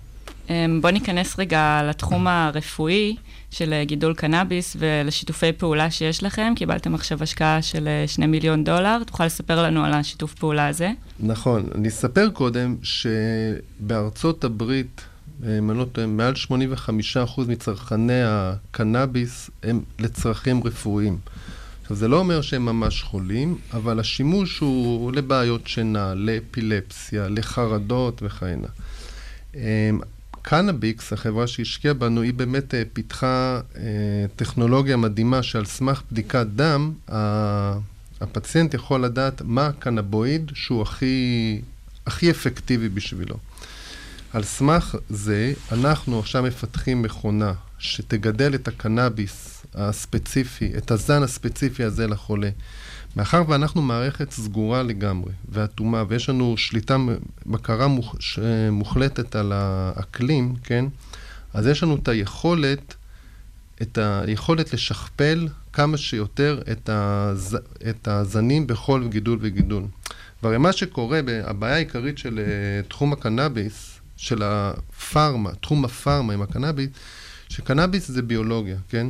אמ, בוא ניכנס רגע לתחום הרפואי של אה, גידול קנאביס ולשיתופי פעולה שיש לכם. קיבלתם עכשיו השקעה של אה, שני מיליון דולר. תוכל לספר לנו על השיתוף פעולה הזה? נכון. אני אספר קודם שבארצות הברית, אה, אם אני לא טועה, מעל 85% מצרכני הקנאביס הם לצרכים רפואיים. עכשיו, זה לא אומר שהם ממש חולים, אבל השימוש הוא לבעיות שינה, לאפילפסיה, לחרדות וכהנה. אה, קנאביקס, החברה שהשקיעה בנו, היא באמת אה, פיתחה אה, טכנולוגיה מדהימה שעל סמך בדיקת דם, הפציינט יכול לדעת מה הקנבואיד שהוא הכי, הכי אפקטיבי בשבילו. על סמך זה, אנחנו עכשיו מפתחים מכונה שתגדל את הקנאביס הספציפי, את הזן הספציפי הזה לחולה. מאחר ואנחנו מערכת סגורה לגמרי ואטומה, ויש לנו שליטה, בקרה מוח, מוחלטת על האקלים, כן? אז יש לנו את היכולת, את היכולת לשכפל כמה שיותר את, הז, את הזנים בכל גידול וגידול. והרי מה שקורה, הבעיה העיקרית של אה, תחום הקנאביס, של הפארמה, תחום הפארמה עם הקנאביס, שקנאביס זה ביולוגיה, כן?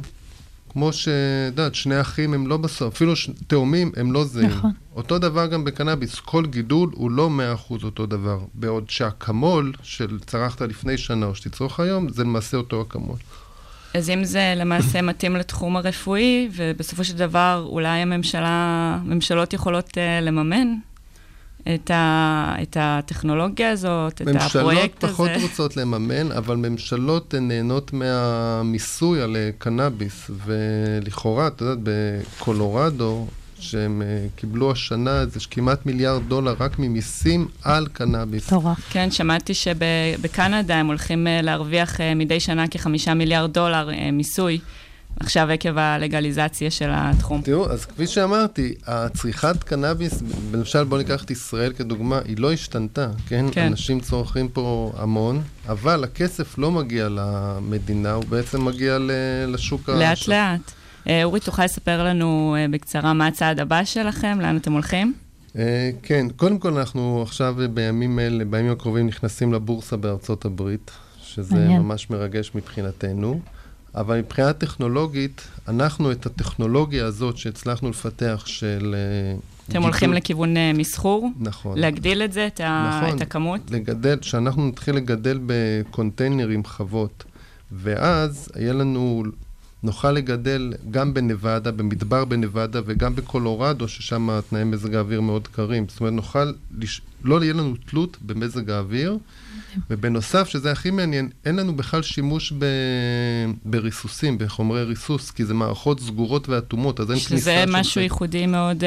כמו שאת יודעת, שני אחים הם לא בסוף, אפילו ש... תאומים הם לא זהים. נכון. אותו דבר גם בקנאביס, כל גידול הוא לא 100% אותו דבר, בעוד שהאקמול של צרכת לפני שנה או שתצרוך היום, זה למעשה אותו אקמול. אז אם זה למעשה מתאים לתחום הרפואי, ובסופו של דבר אולי הממשלה, ממשלות יכולות uh, לממן את, ה, את הטכנולוגיה הזאת, את ממשלות הפרויקט פחות הזה. רוצות לממן, אבל ממשלות נהנות מהמיסוי על אה, קנאביס, ולכאורה, את יודעת, בקולורדו, שהם אה, קיבלו השנה איזה כמעט מיליארד דולר רק ממיסים על קנאביס. מטורף. כן, שמעתי שבקנדה הם הולכים אה, להרוויח מדי שנה כחמישה מיליארד דולר מיסוי, עכשיו עקב הלגליזציה של התחום. תראו, אז כפי שאמרתי, הצריכת קנאביס, למשל בואו ניקח את ישראל כדוגמה, היא לא השתנתה, כן? כן. אנשים צורכים פה המון, אבל הכסף לא מגיע למדינה, הוא בעצם מגיע ל- לשוק ה... לאט לאט. אה, אורי, תוכל לספר לנו אה, בקצרה מה הצעד הבא שלכם, לאן אתם הולכים? אה, כן, קודם כל אנחנו עכשיו בימים אלה, בימים הקרובים נכנסים לבורסה בארצות הברית, שזה מעניין. ממש מרגש מבחינתנו. אבל מבחינה טכנולוגית, אנחנו את הטכנולוגיה הזאת שהצלחנו לפתח של... אה, אתם הולכים לכיוון אה, מסחור? נכון. להגדיל את זה, את, ה... נכון. את הכמות? לגדל, שאנחנו נתחיל לגדל בקונטיינרים חוות, ואז יהיה לנו, נוכל לגדל גם בנבדה, במדבר בנבדה וגם בקולורדו, ששם תנאי מזג האוויר מאוד קרים. זאת אומרת, נוכל, לש... לא יהיה לנו תלות במזג האוויר, ובנוסף, שזה הכי מעניין, אין לנו בכלל שימוש ב... בריסוסים, בחומרי ריסוס, כי זה מערכות סגורות ואטומות, אז אין כניסה שזה של משהו זה. ייחודי מאוד uh,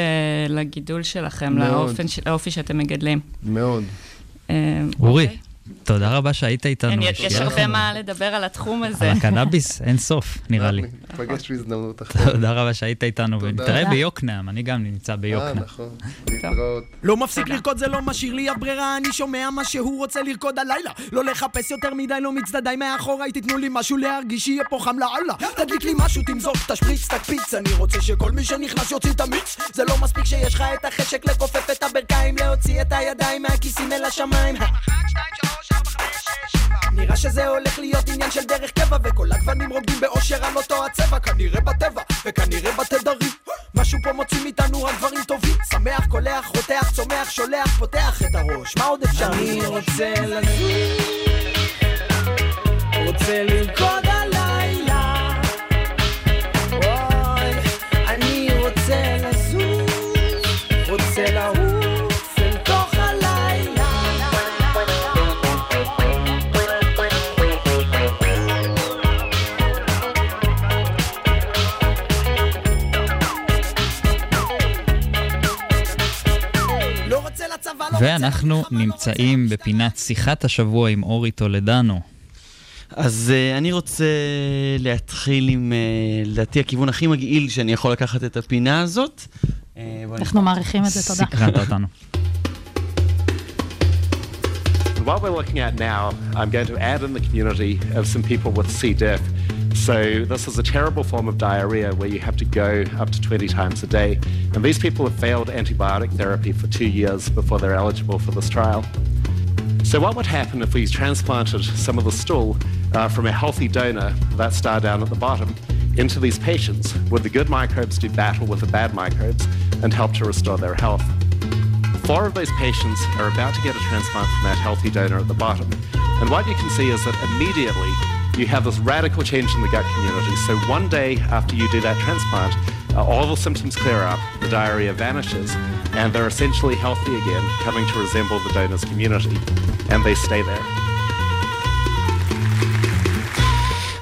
לגידול שלכם, מאוד. לאופן, ש- לאופי שאתם מגדלים. מאוד. אה, אורי, תודה רבה שהיית איתנו. יש הרבה מה לדבר על התחום הזה. על הקנאביס, אין סוף, נראה לי. ניפגש בהזדמנות אחרת. תודה רבה שהיית איתנו, ונתראה. ביוקנעם, אני גם נמצא אה, ביוקנעם. נכון. להתראות. לא מפסיק לרקוד זה לא משאיר לי אף ברירה אני שומע מה שהוא רוצה לרקוד הלילה לא לחפש יותר מדי לא מצדדיי מאחוריי תתנו לי משהו להרגיש שיהיה פה חם לאללה תדליק לי משהו תמזוג תשפריץ תקפיץ אני רוצה שכל מי שנכנס יוציא את המיץ זה לא מספיק שיש לך את החשק לכופף את הברכיים להוציא את הידיים מהכיסים אל השמיים נראה שזה הולך להיות עניין של דרך קבע וכל הגוונים רוקדים באושר על אותו הצבע. כנראה בטבע וכנראה בתדרים. משהו פה מוציא מאיתנו רק דברים טובים. שמח, קולח, רותח, צומח, שולח, פותח את הראש. מה עוד אפשר? אני רוצה לזוז רוצה לרקוד ואנחנו נמצאים בפינת שיחת השבוע עם אורי טולדנו. אז uh, אני רוצה להתחיל עם, uh, לדעתי, הכיוון הכי מגעיל שאני יכול לקחת את הפינה הזאת. Uh, אנחנו מעריכים את זה, תודה. סקרנת אותנו. What we're looking at now, I'm going to add in the community of some people with C. diff. So this is a terrible form of diarrhea where you have to go up to 20 times a day. And these people have failed antibiotic therapy for two years before they're eligible for this trial. So what would happen if we transplanted some of the stool uh, from a healthy donor, that star down at the bottom, into these patients? Would the good microbes do battle with the bad microbes and help to restore their health? Four of those patients are about to get a transplant from that healthy donor at the bottom. And what you can see is that immediately you have this radical change in the gut community. So one day after you do that transplant, uh, all the symptoms clear up, the diarrhea vanishes, and they're essentially healthy again, coming to resemble the donor's community. And they stay there.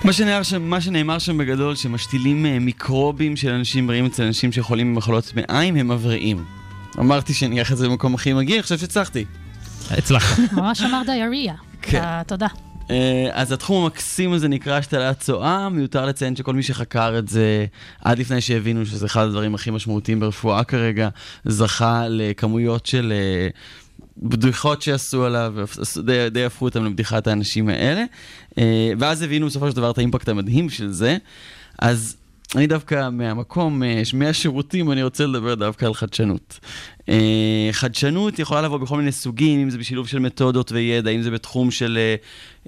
מה שנאמר שם, מה שנאמר שם בגדול, שמשתילים אה, מיקרובים של אנשים בריאים אצל אנשים שחולים במחלות מעיים, הם מבריאים. אמרתי שאני אקח את זה במקום הכי מגיע, אני חושב שהצלחתי. הצלחת. ממש אמר דיאריה. כן. אה, תודה. אה, אז התחום המקסים הזה נקרא השתלת צואה, מיותר לציין שכל מי שחקר את זה עד לפני שהבינו שזה אחד הדברים הכי משמעותיים ברפואה כרגע, זכה לכמויות של אה, בדיחות שעשו עליו, די, די הפכו אותם לבדיחת האנשים האלה, אה, ואז הבינו בסופו של דבר את האימפקט המדהים של זה. אז אני דווקא מהמקום, אה, מהשירותים, אני רוצה לדבר דווקא על חדשנות. אה, חדשנות יכולה לבוא בכל מיני סוגים, אם זה בשילוב של מתודות וידע, אם זה בתחום של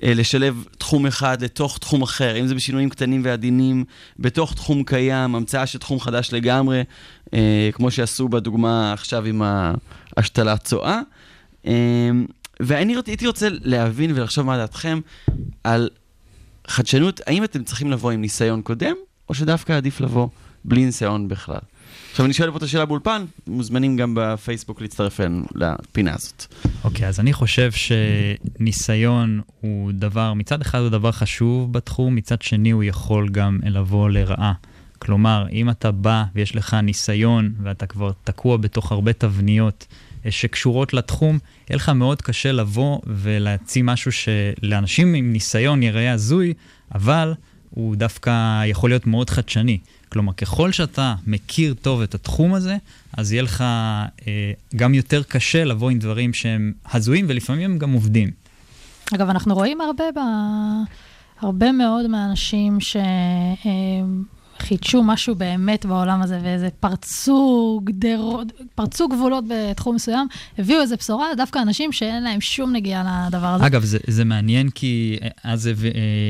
אה, לשלב תחום אחד לתוך תחום אחר, אם זה בשינויים קטנים ועדינים בתוך תחום קיים, המצאה של תחום חדש לגמרי, כמו שעשו בדוגמה עכשיו עם ההשתלת צואה. אה, ואני הייתי רוצה להבין ולחשוב מה דעתכם על חדשנות, האם אתם צריכים לבוא עם ניסיון קודם, או שדווקא עדיף לבוא בלי ניסיון בכלל? עכשיו, אני שואל פה את השאלה באולפן, מוזמנים גם בפייסבוק להצטרף אלינו לפינה הזאת. אוקיי, אז אני חושב שניסיון הוא דבר, מצד אחד הוא דבר חשוב בתחום, מצד שני הוא יכול גם לבוא לרעה. כלומר, אם אתה בא ויש לך ניסיון ואתה כבר תקוע בתוך הרבה תבניות אה, שקשורות לתחום, יהיה לך מאוד קשה לבוא ולהציע משהו שלאנשים עם ניסיון ייראה הזוי, אבל הוא דווקא יכול להיות מאוד חדשני. כלומר, ככל שאתה מכיר טוב את התחום הזה, אז יהיה לך אה, גם יותר קשה לבוא עם דברים שהם הזויים, ולפעמים הם גם עובדים. אגב, אנחנו רואים הרבה, ב... הרבה מאוד מהאנשים שחידשו משהו באמת בעולם הזה, ואיזה פרצו גדרות, פרצו גבולות בתחום מסוים, הביאו איזה בשורה, דווקא אנשים שאין להם שום נגיעה לדבר הזה. אגב, זה, זה מעניין כי אז אה,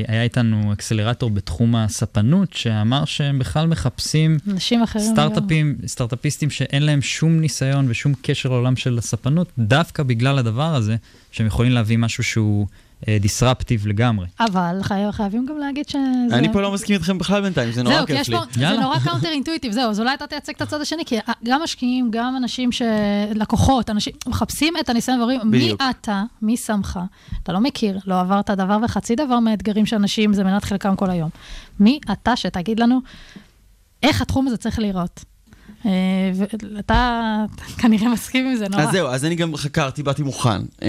היה איתנו אקסלרטור בתחום הספנות, שאמר שהם בכלל מחפשים אנשים אחרים סטארט-אפים, סטארט-אפיסטים שאין להם שום ניסיון ושום קשר לעולם של הספנות, דווקא בגלל הדבר הזה, שהם יכולים להביא משהו שהוא disruptive לגמרי. אבל חי... חייבים גם להגיד שזה... אני פה לא מסכים איתכם בכלל בינתיים, זה נורא זהו, כי כיף יש לי. פה, זה נורא counter intuitive, זהו, אז אולי אתה תייצג את הצד השני, כי גם משקיעים, גם אנשים ש... לקוחות, אנשים מחפשים את הניסיון ואומרים, מי. אתה, מי שמך, אתה לא מכיר, לא עברת דבר וחצי דבר מהאתגרים שאנשים, זה מנת חלקם כל היום. מי אתה שתגיד לנו איך התחום הזה צריך להיראות? אה, ואתה כנראה מסכים עם זה נורא. אז זהו, אז אני גם חקרתי, באתי מוכן. אה,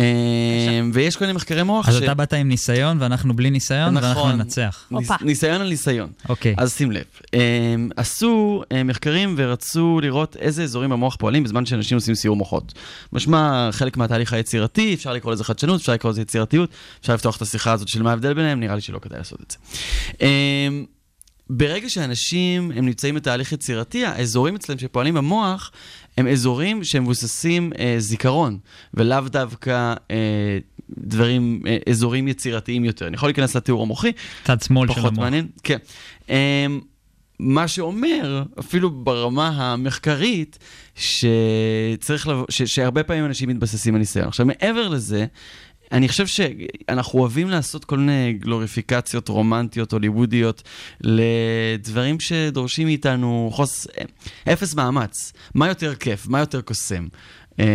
ויש כל מיני מחקרי מוח אז אתה באת עם ניסיון ואנחנו בלי ניסיון, ואנחנו נכון. ננצח. ניס- ניסיון על ניסיון. אוקיי. אז שים לב. הם עשו אה, מחקרים ורצו לראות איזה אזורים במוח פועלים בזמן שאנשים עושים סיור מוחות. משמע, חלק מהתהליך היצירתי, אפשר לקרוא לזה חדשנות, אפשר לקרוא לזה יצירתיות, אפשר לפתוח את השיחה הזאת של מה ההבדל ביניהם, נראה לי שלא כדאי לעשות את זה. ברגע שאנשים הם נמצאים בתהליך יצירתי, האזורים אצלם שפועלים במוח הם אזורים שהם מבוססים אה, זיכרון, ולאו דווקא אה, דברים, אה, אזורים יצירתיים יותר. אני יכול להיכנס לתיאור המוחי. צד שמאל של פחות המוח. מעניין. כן. אה, מה שאומר, אפילו ברמה המחקרית, שצריך לבוא, ש, שהרבה פעמים אנשים מתבססים על ניסיון. עכשיו, מעבר לזה, אני חושב שאנחנו אוהבים לעשות כל מיני גלוריפיקציות רומנטיות, הוליוודיות, לדברים שדורשים מאיתנו חוס... אפס מאמץ. מה יותר כיף? מה יותר קוסם? אמ,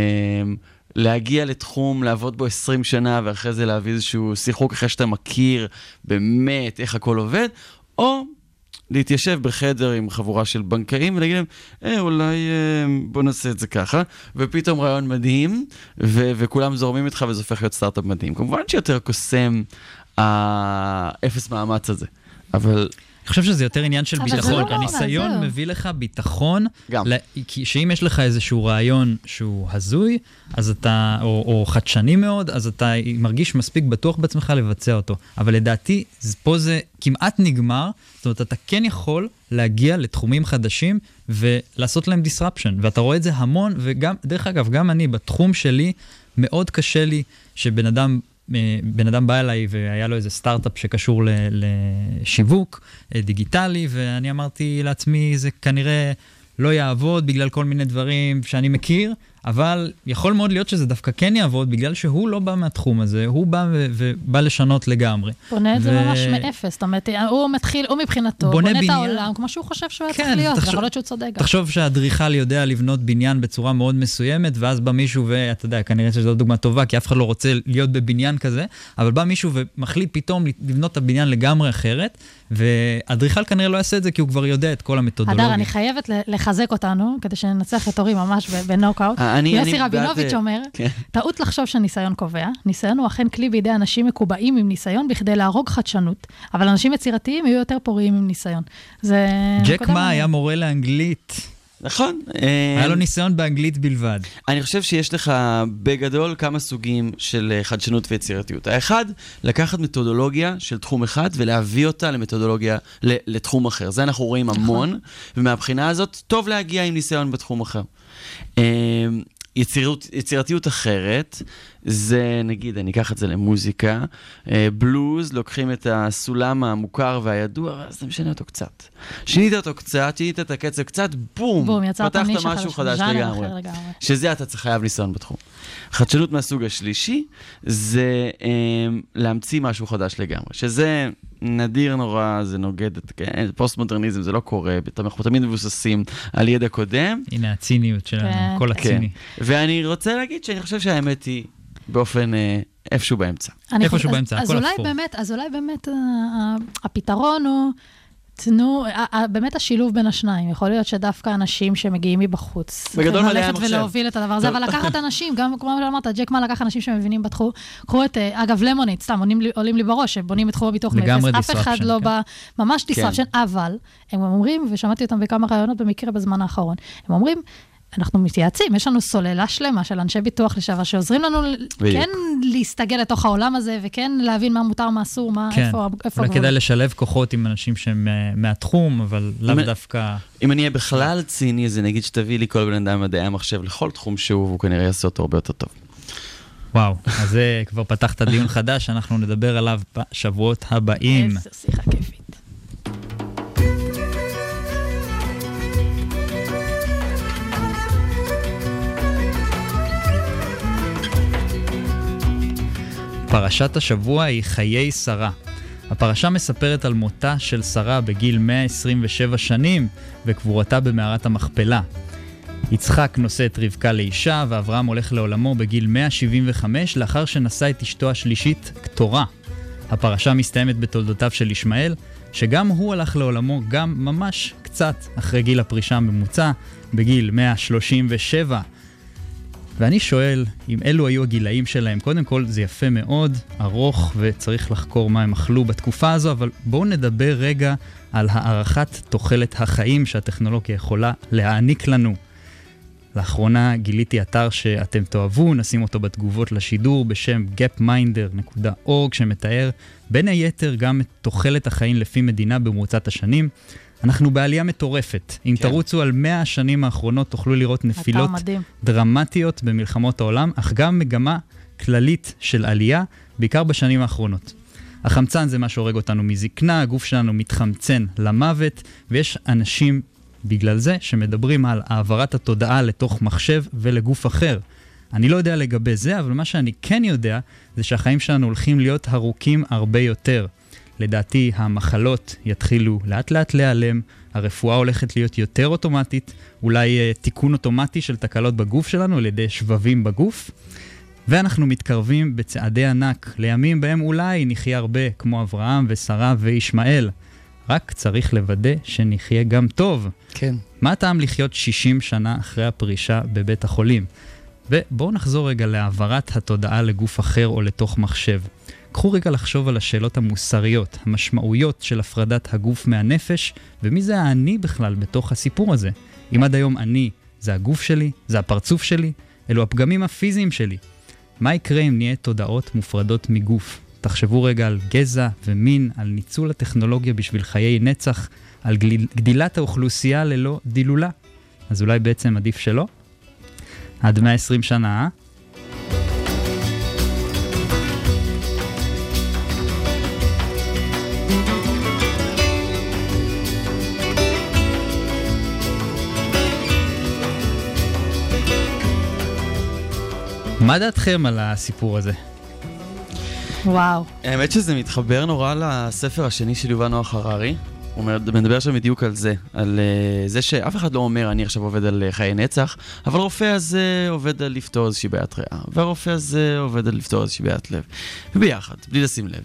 להגיע לתחום, לעבוד בו 20 שנה, ואחרי זה להביא איזשהו שיחוק אחרי שאתה מכיר באמת איך הכל עובד, או להתיישב בחדר עם חבורה של בנקאים ולהגיד להם, אה, אולי אה, בוא נעשה את זה ככה, ופתאום רעיון מדהים, ו- וכולם זורמים איתך וזה הופך להיות סטארט-אפ מדהים. כמובן שיותר קוסם האפס מאמץ הזה, אבל... אני חושב שזה יותר עניין של ביטחון. לא הניסיון זהו. מביא לך ביטחון, גם. ל- כי שאם יש לך איזשהו רעיון שהוא הזוי, אז אתה, או, או חדשני מאוד, אז אתה מרגיש מספיק בטוח בעצמך לבצע אותו. אבל לדעתי, פה זה כמעט נגמר, זאת אומרת, אתה כן יכול להגיע לתחומים חדשים ולעשות להם disruption, ואתה רואה את זה המון, וגם, דרך אגב, גם אני, בתחום שלי, מאוד קשה לי שבן אדם בן אדם בא אליי והיה לו איזה סטארט-אפ שקשור לשיווק אה, דיגיטלי, ואני אמרתי לעצמי, זה כנראה לא יעבוד בגלל כל מיני דברים שאני מכיר, אבל יכול מאוד להיות שזה דווקא כן יעבוד, בגלל שהוא לא בא מהתחום הזה, הוא בא ובא לשנות לגמרי. בונה את זה ו- ממש מאפס, זאת אומרת, הוא מתחיל, הוא מבחינתו, בונה בונה את בניין. העולם כמו שהוא חושב שהוא היה צריך כן, להיות, תחשוב- יכול להיות שהוא צודק. תחשוב שהאדריכל יודע לבנות בניין בצורה מאוד מסוימת, ואז בא מישהו, ואתה יודע, כנראה שזו דוגמה טובה, כי אף אחד לא רוצה להיות בבניין כזה, אבל בא מישהו ומחליט פתאום לבנות את הבניין לגמרי אחרת, ואדריכל כנראה לא יעשה את זה כי הוא כבר יודע את כל המתודולוגיה. הדר, אני חייבת לחזק אותנו, כדי שננצח את אורי ממש בנוקאוט. אה, אני- יוסי רבינוביץ' אה, אומר, כן. טעות לחשוב שניסיון קובע, ניסיון הוא אכן כלי בידי אנשים מקובעים עם ניסיון בכדי להרוג חדשנות, אבל אנשים יצירתיים יהיו יותר פוריים עם ניסיון. זה... ג'ק מה. היה מורה לאנגלית. נכון. היה לו ניסיון באנגלית בלבד. אני חושב שיש לך בגדול כמה סוגים של אה, חדשנות ויצירתיות. האחד, לקחת מתודולוגיה של תחום אחד ולהביא אותה למתודולוגיה, לתחום אחר. זה אנחנו רואים המון, ומהבחינה הזאת, טוב להגיע עם ניסיון בתחום אחר. אה, יצירות, יצירתיות אחרת, זה נגיד, אני אקח את זה למוזיקה, אה, בלוז, לוקחים את הסולם המוכר והידוע, אז אתה משנה אותו קצת. שינית אותו קצת, שינית את הקצב קצת, בום, בום, פתחת משהו חדש לגמרי. לגמרי. שזה אתה צריך חייב ניסיון בתחום. חדשנות מהסוג השלישי זה אה, להמציא משהו חדש לגמרי, שזה נדיר נורא, זה נוגד את כן, פוסט-מודרניזם, זה לא קורה, אנחנו תמיד מבוססים על ידע קודם. הנה הציניות שלנו, כן. כל כן. הציני. ואני רוצה להגיד שאני חושב שהאמת היא באופן אה, איפשהו באמצע. איפשהו חושב- באמצע, אז- הכל אז אולי. באמת, אז אולי באמת אה, אה, הפתרון הוא, תנו, באמת השילוב בין השניים. יכול להיות שדווקא אנשים שמגיעים מבחוץ, בגדול ללכת המחשב. ולהוביל את הדבר הזה. אבל לקחת אנשים, גם כמו שאמרת, ג'ק מה לקח אנשים שמבינים בתחום. קחו את, אה, אגב, למוניד, סתם, עולים לי- עולים לי בראש, שבונים את תחום הביטוח מאפס, אף אחד לא כן. בא, ממש כן. disruption, אבל הם אומרים, ושמעתי אותם בכמה ראיונות במקרה בזמן האחרון, הם אומרים, אנחנו מתייעצים, יש לנו סוללה שלמה של אנשי ביטוח לשעבר שעוזרים לנו בדיוק. כן להסתגל לתוך העולם הזה, וכן להבין מה מותר, מה אסור, מה, כן, איפה, איפה אולי. כדאי לשלב כוחות עם אנשים שהם אה, מהתחום, אבל לאו דווקא... אם אני אהיה בכלל ציני, אז אני אגיד שתביא לי כל בן אדם מדעי המחשב לכל תחום שהוא, והוא כנראה יעשה אותו הרבה יותר טוב. וואו, אז זה כבר פתחת דיון חדש, אנחנו נדבר עליו בשבועות הבאים. איזה שיחה כיפית. פרשת השבוע היא חיי שרה. הפרשה מספרת על מותה של שרה בגיל 127 שנים וקבורתה במערת המכפלה. יצחק נושא את רבקה לאישה ואברהם הולך לעולמו בגיל 175 לאחר שנשא את אשתו השלישית, קטורה. הפרשה מסתיימת בתולדותיו של ישמעאל, שגם הוא הלך לעולמו גם ממש קצת אחרי גיל הפרישה הממוצע, בגיל 137. ואני שואל אם אלו היו הגילאים שלהם. קודם כל, זה יפה מאוד, ארוך, וצריך לחקור מה הם אכלו בתקופה הזו, אבל בואו נדבר רגע על הערכת תוחלת החיים שהטכנולוגיה יכולה להעניק לנו. לאחרונה גיליתי אתר שאתם תאהבו, נשים אותו בתגובות לשידור בשם gapminder.org, שמתאר בין היתר גם את תוחלת החיים לפי מדינה במרוצת השנים. אנחנו בעלייה מטורפת. אם כן. תרוצו על 100 השנים האחרונות, תוכלו לראות נפילות. דרמטיות במלחמות העולם, אך גם מגמה כללית של עלייה, בעיקר בשנים האחרונות. החמצן זה מה שהורג אותנו מזקנה, הגוף שלנו מתחמצן למוות, ויש אנשים בגלל זה שמדברים על העברת התודעה לתוך מחשב ולגוף אחר. אני לא יודע לגבי זה, אבל מה שאני כן יודע, זה שהחיים שלנו הולכים להיות ארוכים הרבה יותר. לדעתי המחלות יתחילו לאט לאט להיעלם, הרפואה הולכת להיות יותר אוטומטית, אולי אה, תיקון אוטומטי של תקלות בגוף שלנו על ידי שבבים בגוף. ואנחנו מתקרבים בצעדי ענק לימים בהם אולי נחיה הרבה כמו אברהם ושרה וישמעאל. רק צריך לוודא שנחיה גם טוב. כן. מה הטעם לחיות 60 שנה אחרי הפרישה בבית החולים? ובואו נחזור רגע להעברת התודעה לגוף אחר או לתוך מחשב. קחו רגע לחשוב על השאלות המוסריות, המשמעויות של הפרדת הגוף מהנפש, ומי זה האני בכלל בתוך הסיפור הזה. אם עד היום אני זה הגוף שלי, זה הפרצוף שלי, אלו הפגמים הפיזיים שלי. מה יקרה אם נהיה תודעות מופרדות מגוף? תחשבו רגע על גזע ומין, על ניצול הטכנולוגיה בשביל חיי נצח, על גליל, גדילת האוכלוסייה ללא דילולה. אז אולי בעצם עדיף שלא? עד 120 שנה, אה? מה דעתכם על הסיפור הזה? וואו. האמת שזה מתחבר נורא לספר השני של יובל נוח הררי. הוא מדבר שם בדיוק על זה, על uh, זה שאף אחד לא אומר, אני עכשיו עובד על uh, חיי נצח, אבל הרופא הזה עובד על לפתור איזושהי בעיית ריאה, והרופא הזה עובד על לפתור איזושהי בעיית לב. וביחד, בלי לשים לב.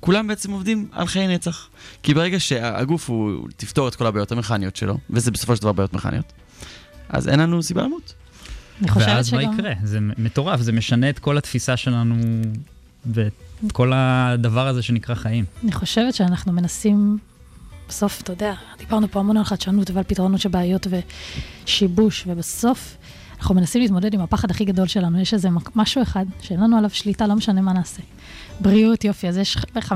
כולם בעצם עובדים על חיי נצח. כי ברגע שהגוף הוא תפתור את כל הבעיות המכניות שלו, וזה בסופו של דבר בעיות מכניות, אז אין לנו סיבה למות. אני חושבת ואז שגם... מה יקרה? זה מטורף, זה משנה את כל התפיסה שלנו ואת כל הדבר הזה שנקרא חיים. אני חושבת שאנחנו מנסים, בסוף, אתה יודע, דיברנו פה המון על חדשנות ועל פתרונות של בעיות ושיבוש, ובסוף אנחנו מנסים להתמודד עם הפחד הכי גדול שלנו. יש איזה משהו אחד שאין לנו עליו שליטה, לא משנה מה נעשה. בריאות, יופי, אז יש 50%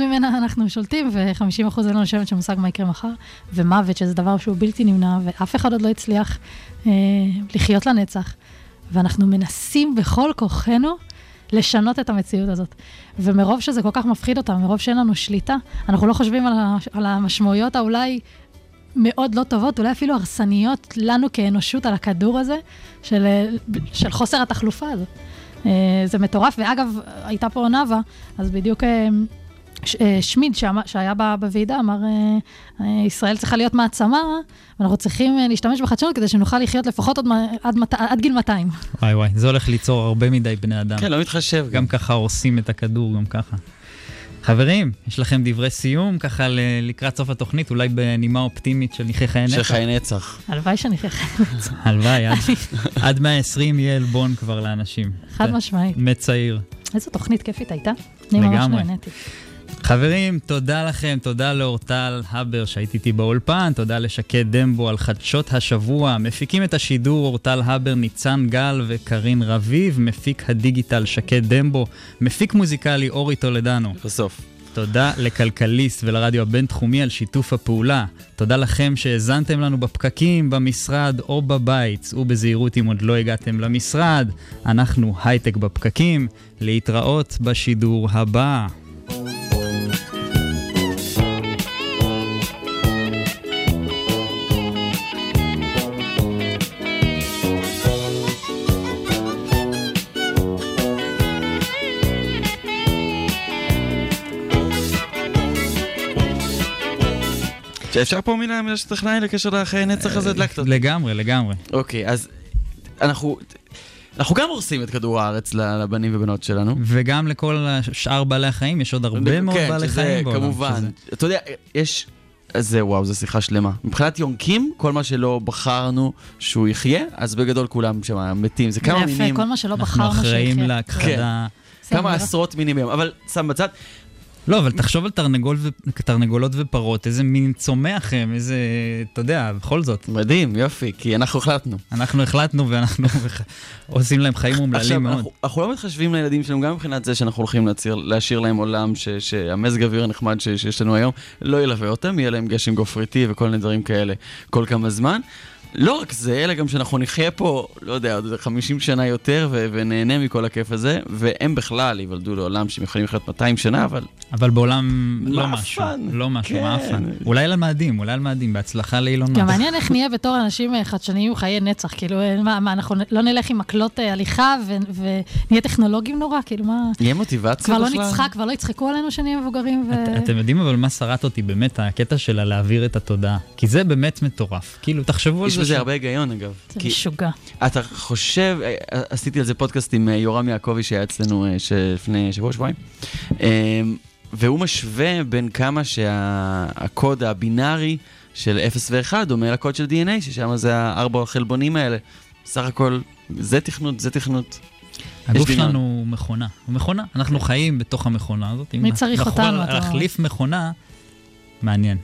ממנה אנחנו שולטים, ו-50% אין לנו שמץ של מושג מה יקרה מחר, ומוות, שזה דבר שהוא בלתי נמנע, ואף אחד עוד לא הצליח אה, לחיות לנצח. ואנחנו מנסים בכל כוחנו לשנות את המציאות הזאת. ומרוב שזה כל כך מפחיד אותנו, מרוב שאין לנו שליטה, אנחנו לא חושבים על, ה- על המשמעויות האולי מאוד לא טובות, אולי אפילו הרסניות לנו כאנושות על הכדור הזה, של, של חוסר התחלופה הזאת. אה, זה מטורף, ואגב, הייתה פה נאוה, אז בדיוק אה, ש- אה, שמיד שהיה בוועידה אמר, ישראל צריכה להיות מעצמה, ואנחנו צריכים להשתמש בחדשנות כדי שנוכל לחיות לפחות עוד, עד, מת- עד גיל 200. וואי וואי, זה הולך ליצור הרבה מדי בני אדם. כן, לא מתחשב. גם ככה הורסים את הכדור, גם ככה. חברים, יש לכם דברי סיום, ככה לקראת סוף התוכנית, אולי בנימה אופטימית של נחי חיי נצח? של חיי נצח. הלוואי שנחיה חיים. הלוואי, עד- עד 120 יהיה עלבון כבר לאנשים. חד משמעית. מת צעיר. איזו תוכנית כיפית הייתה. אני ממש. נהניתי. חברים, תודה לכם, תודה לאורטל הבר שהיית איתי באולפן, תודה לשקד דמבו על חדשות השבוע. מפיקים את השידור אורטל הבר, ניצן גל וקרין רביב, מפיק הדיגיטל שקד דמבו, מפיק מוזיקלי אורי טולדנו. בסוף. תודה לכלכליסט ולרדיו הבינתחומי על שיתוף הפעולה. תודה לכם שהאזנתם לנו בפקקים, במשרד או בבית. צאו בזהירות אם עוד לא הגעתם למשרד. אנחנו הייטק בפקקים. להתראות בשידור הבא. אפשר פה מילה מילה של טכנאי לקשר לחיי נצח הזה? הדלקת אותי. לגמרי, לגמרי. אוקיי, אז אנחנו... אנחנו גם הורסים את כדור הארץ לבנים ובנות שלנו. וגם לכל שאר בעלי החיים יש עוד הרבה מאוד כן, בעלי שזה חיים בעולם. כמובן. שזה- אתה יודע, יש... זה וואו, זו שיחה שלמה. מבחינת יונקים, כל מה שלא בחרנו שהוא יחיה, אז בגדול כולם שם מתים. זה כמה יפה, מינים. כל מה שלא אנחנו בחרנו אחראים שיחיה. להכחדה. בסדר. כמה עשרות מינים ביום, אבל שם בצד. לא, אבל תחשוב על תרנגול ו... תרנגולות ופרות, איזה מין צומח הם, איזה... אתה יודע, בכל זאת. מדהים, יופי, כי אנחנו החלטנו. אנחנו החלטנו ואנחנו עושים להם חיים עכשיו, אומללים מאוד. אנחנו, אנחנו לא מתחשבים לילדים שלנו, גם מבחינת זה שאנחנו הולכים להציר, להשאיר להם עולם ש, שהמזג האוויר הנחמד ש, שיש לנו היום לא ילווה אותם, יהיה להם גשם גופריתי וכל מיני דברים כאלה כל כמה זמן. לא רק זה, אלא גם שאנחנו נחיה פה, לא יודע, עוד 50 שנה יותר ו- ונהנה מכל הכיף הזה, והם בכלל ייוולדו לעולם שהם יכולים לחיות 200 שנה, אבל... אבל בעולם לא מאפן. משהו, לא משהו, כן. מאפן. אולי על מאדים, אולי על מאדים, בהצלחה לאילון גם מאסק. מעניין איך נהיה בתור אנשים אה, חדשניים עם חיי נצח, כאילו, מה, מה, אנחנו לא נלך עם מקלות אה, הליכה ו- ונהיה טכנולוגים נורא, כאילו, מה... יהיה מוטיבציה כבר לא בכלל? נצחק, כבר לא יצחקו עלינו שנהיה מבוגרים ו... אתם יודעים אבל מה שרט אותי באמת, הקטע שלה להעביר את התודעה. כי זה באמת מטורף. כאילו, תחשבו על זה. בזה הרבה היגיון, אגב. זה כי משוגע. אתה חושב, אה, עשיתי על זה פודקאסט עם אה, יורם יעקבי שהיה אצלנו אה, לפני שבוע, שבועיים, אה, והוא משווה בין כמה שהקוד הבינארי של 0 ו-1 דומה לקוד של DNA, ששם זה הארבע החלבונים האלה. סך הכל, זה תכנות, זה תכנות. הגוף. שלנו הוא מכונה. הוא מכונה. אנחנו חיים בתוך המכונה הזאת. מי צריך אנחנו אותנו? להחליף מכונה, מעניין.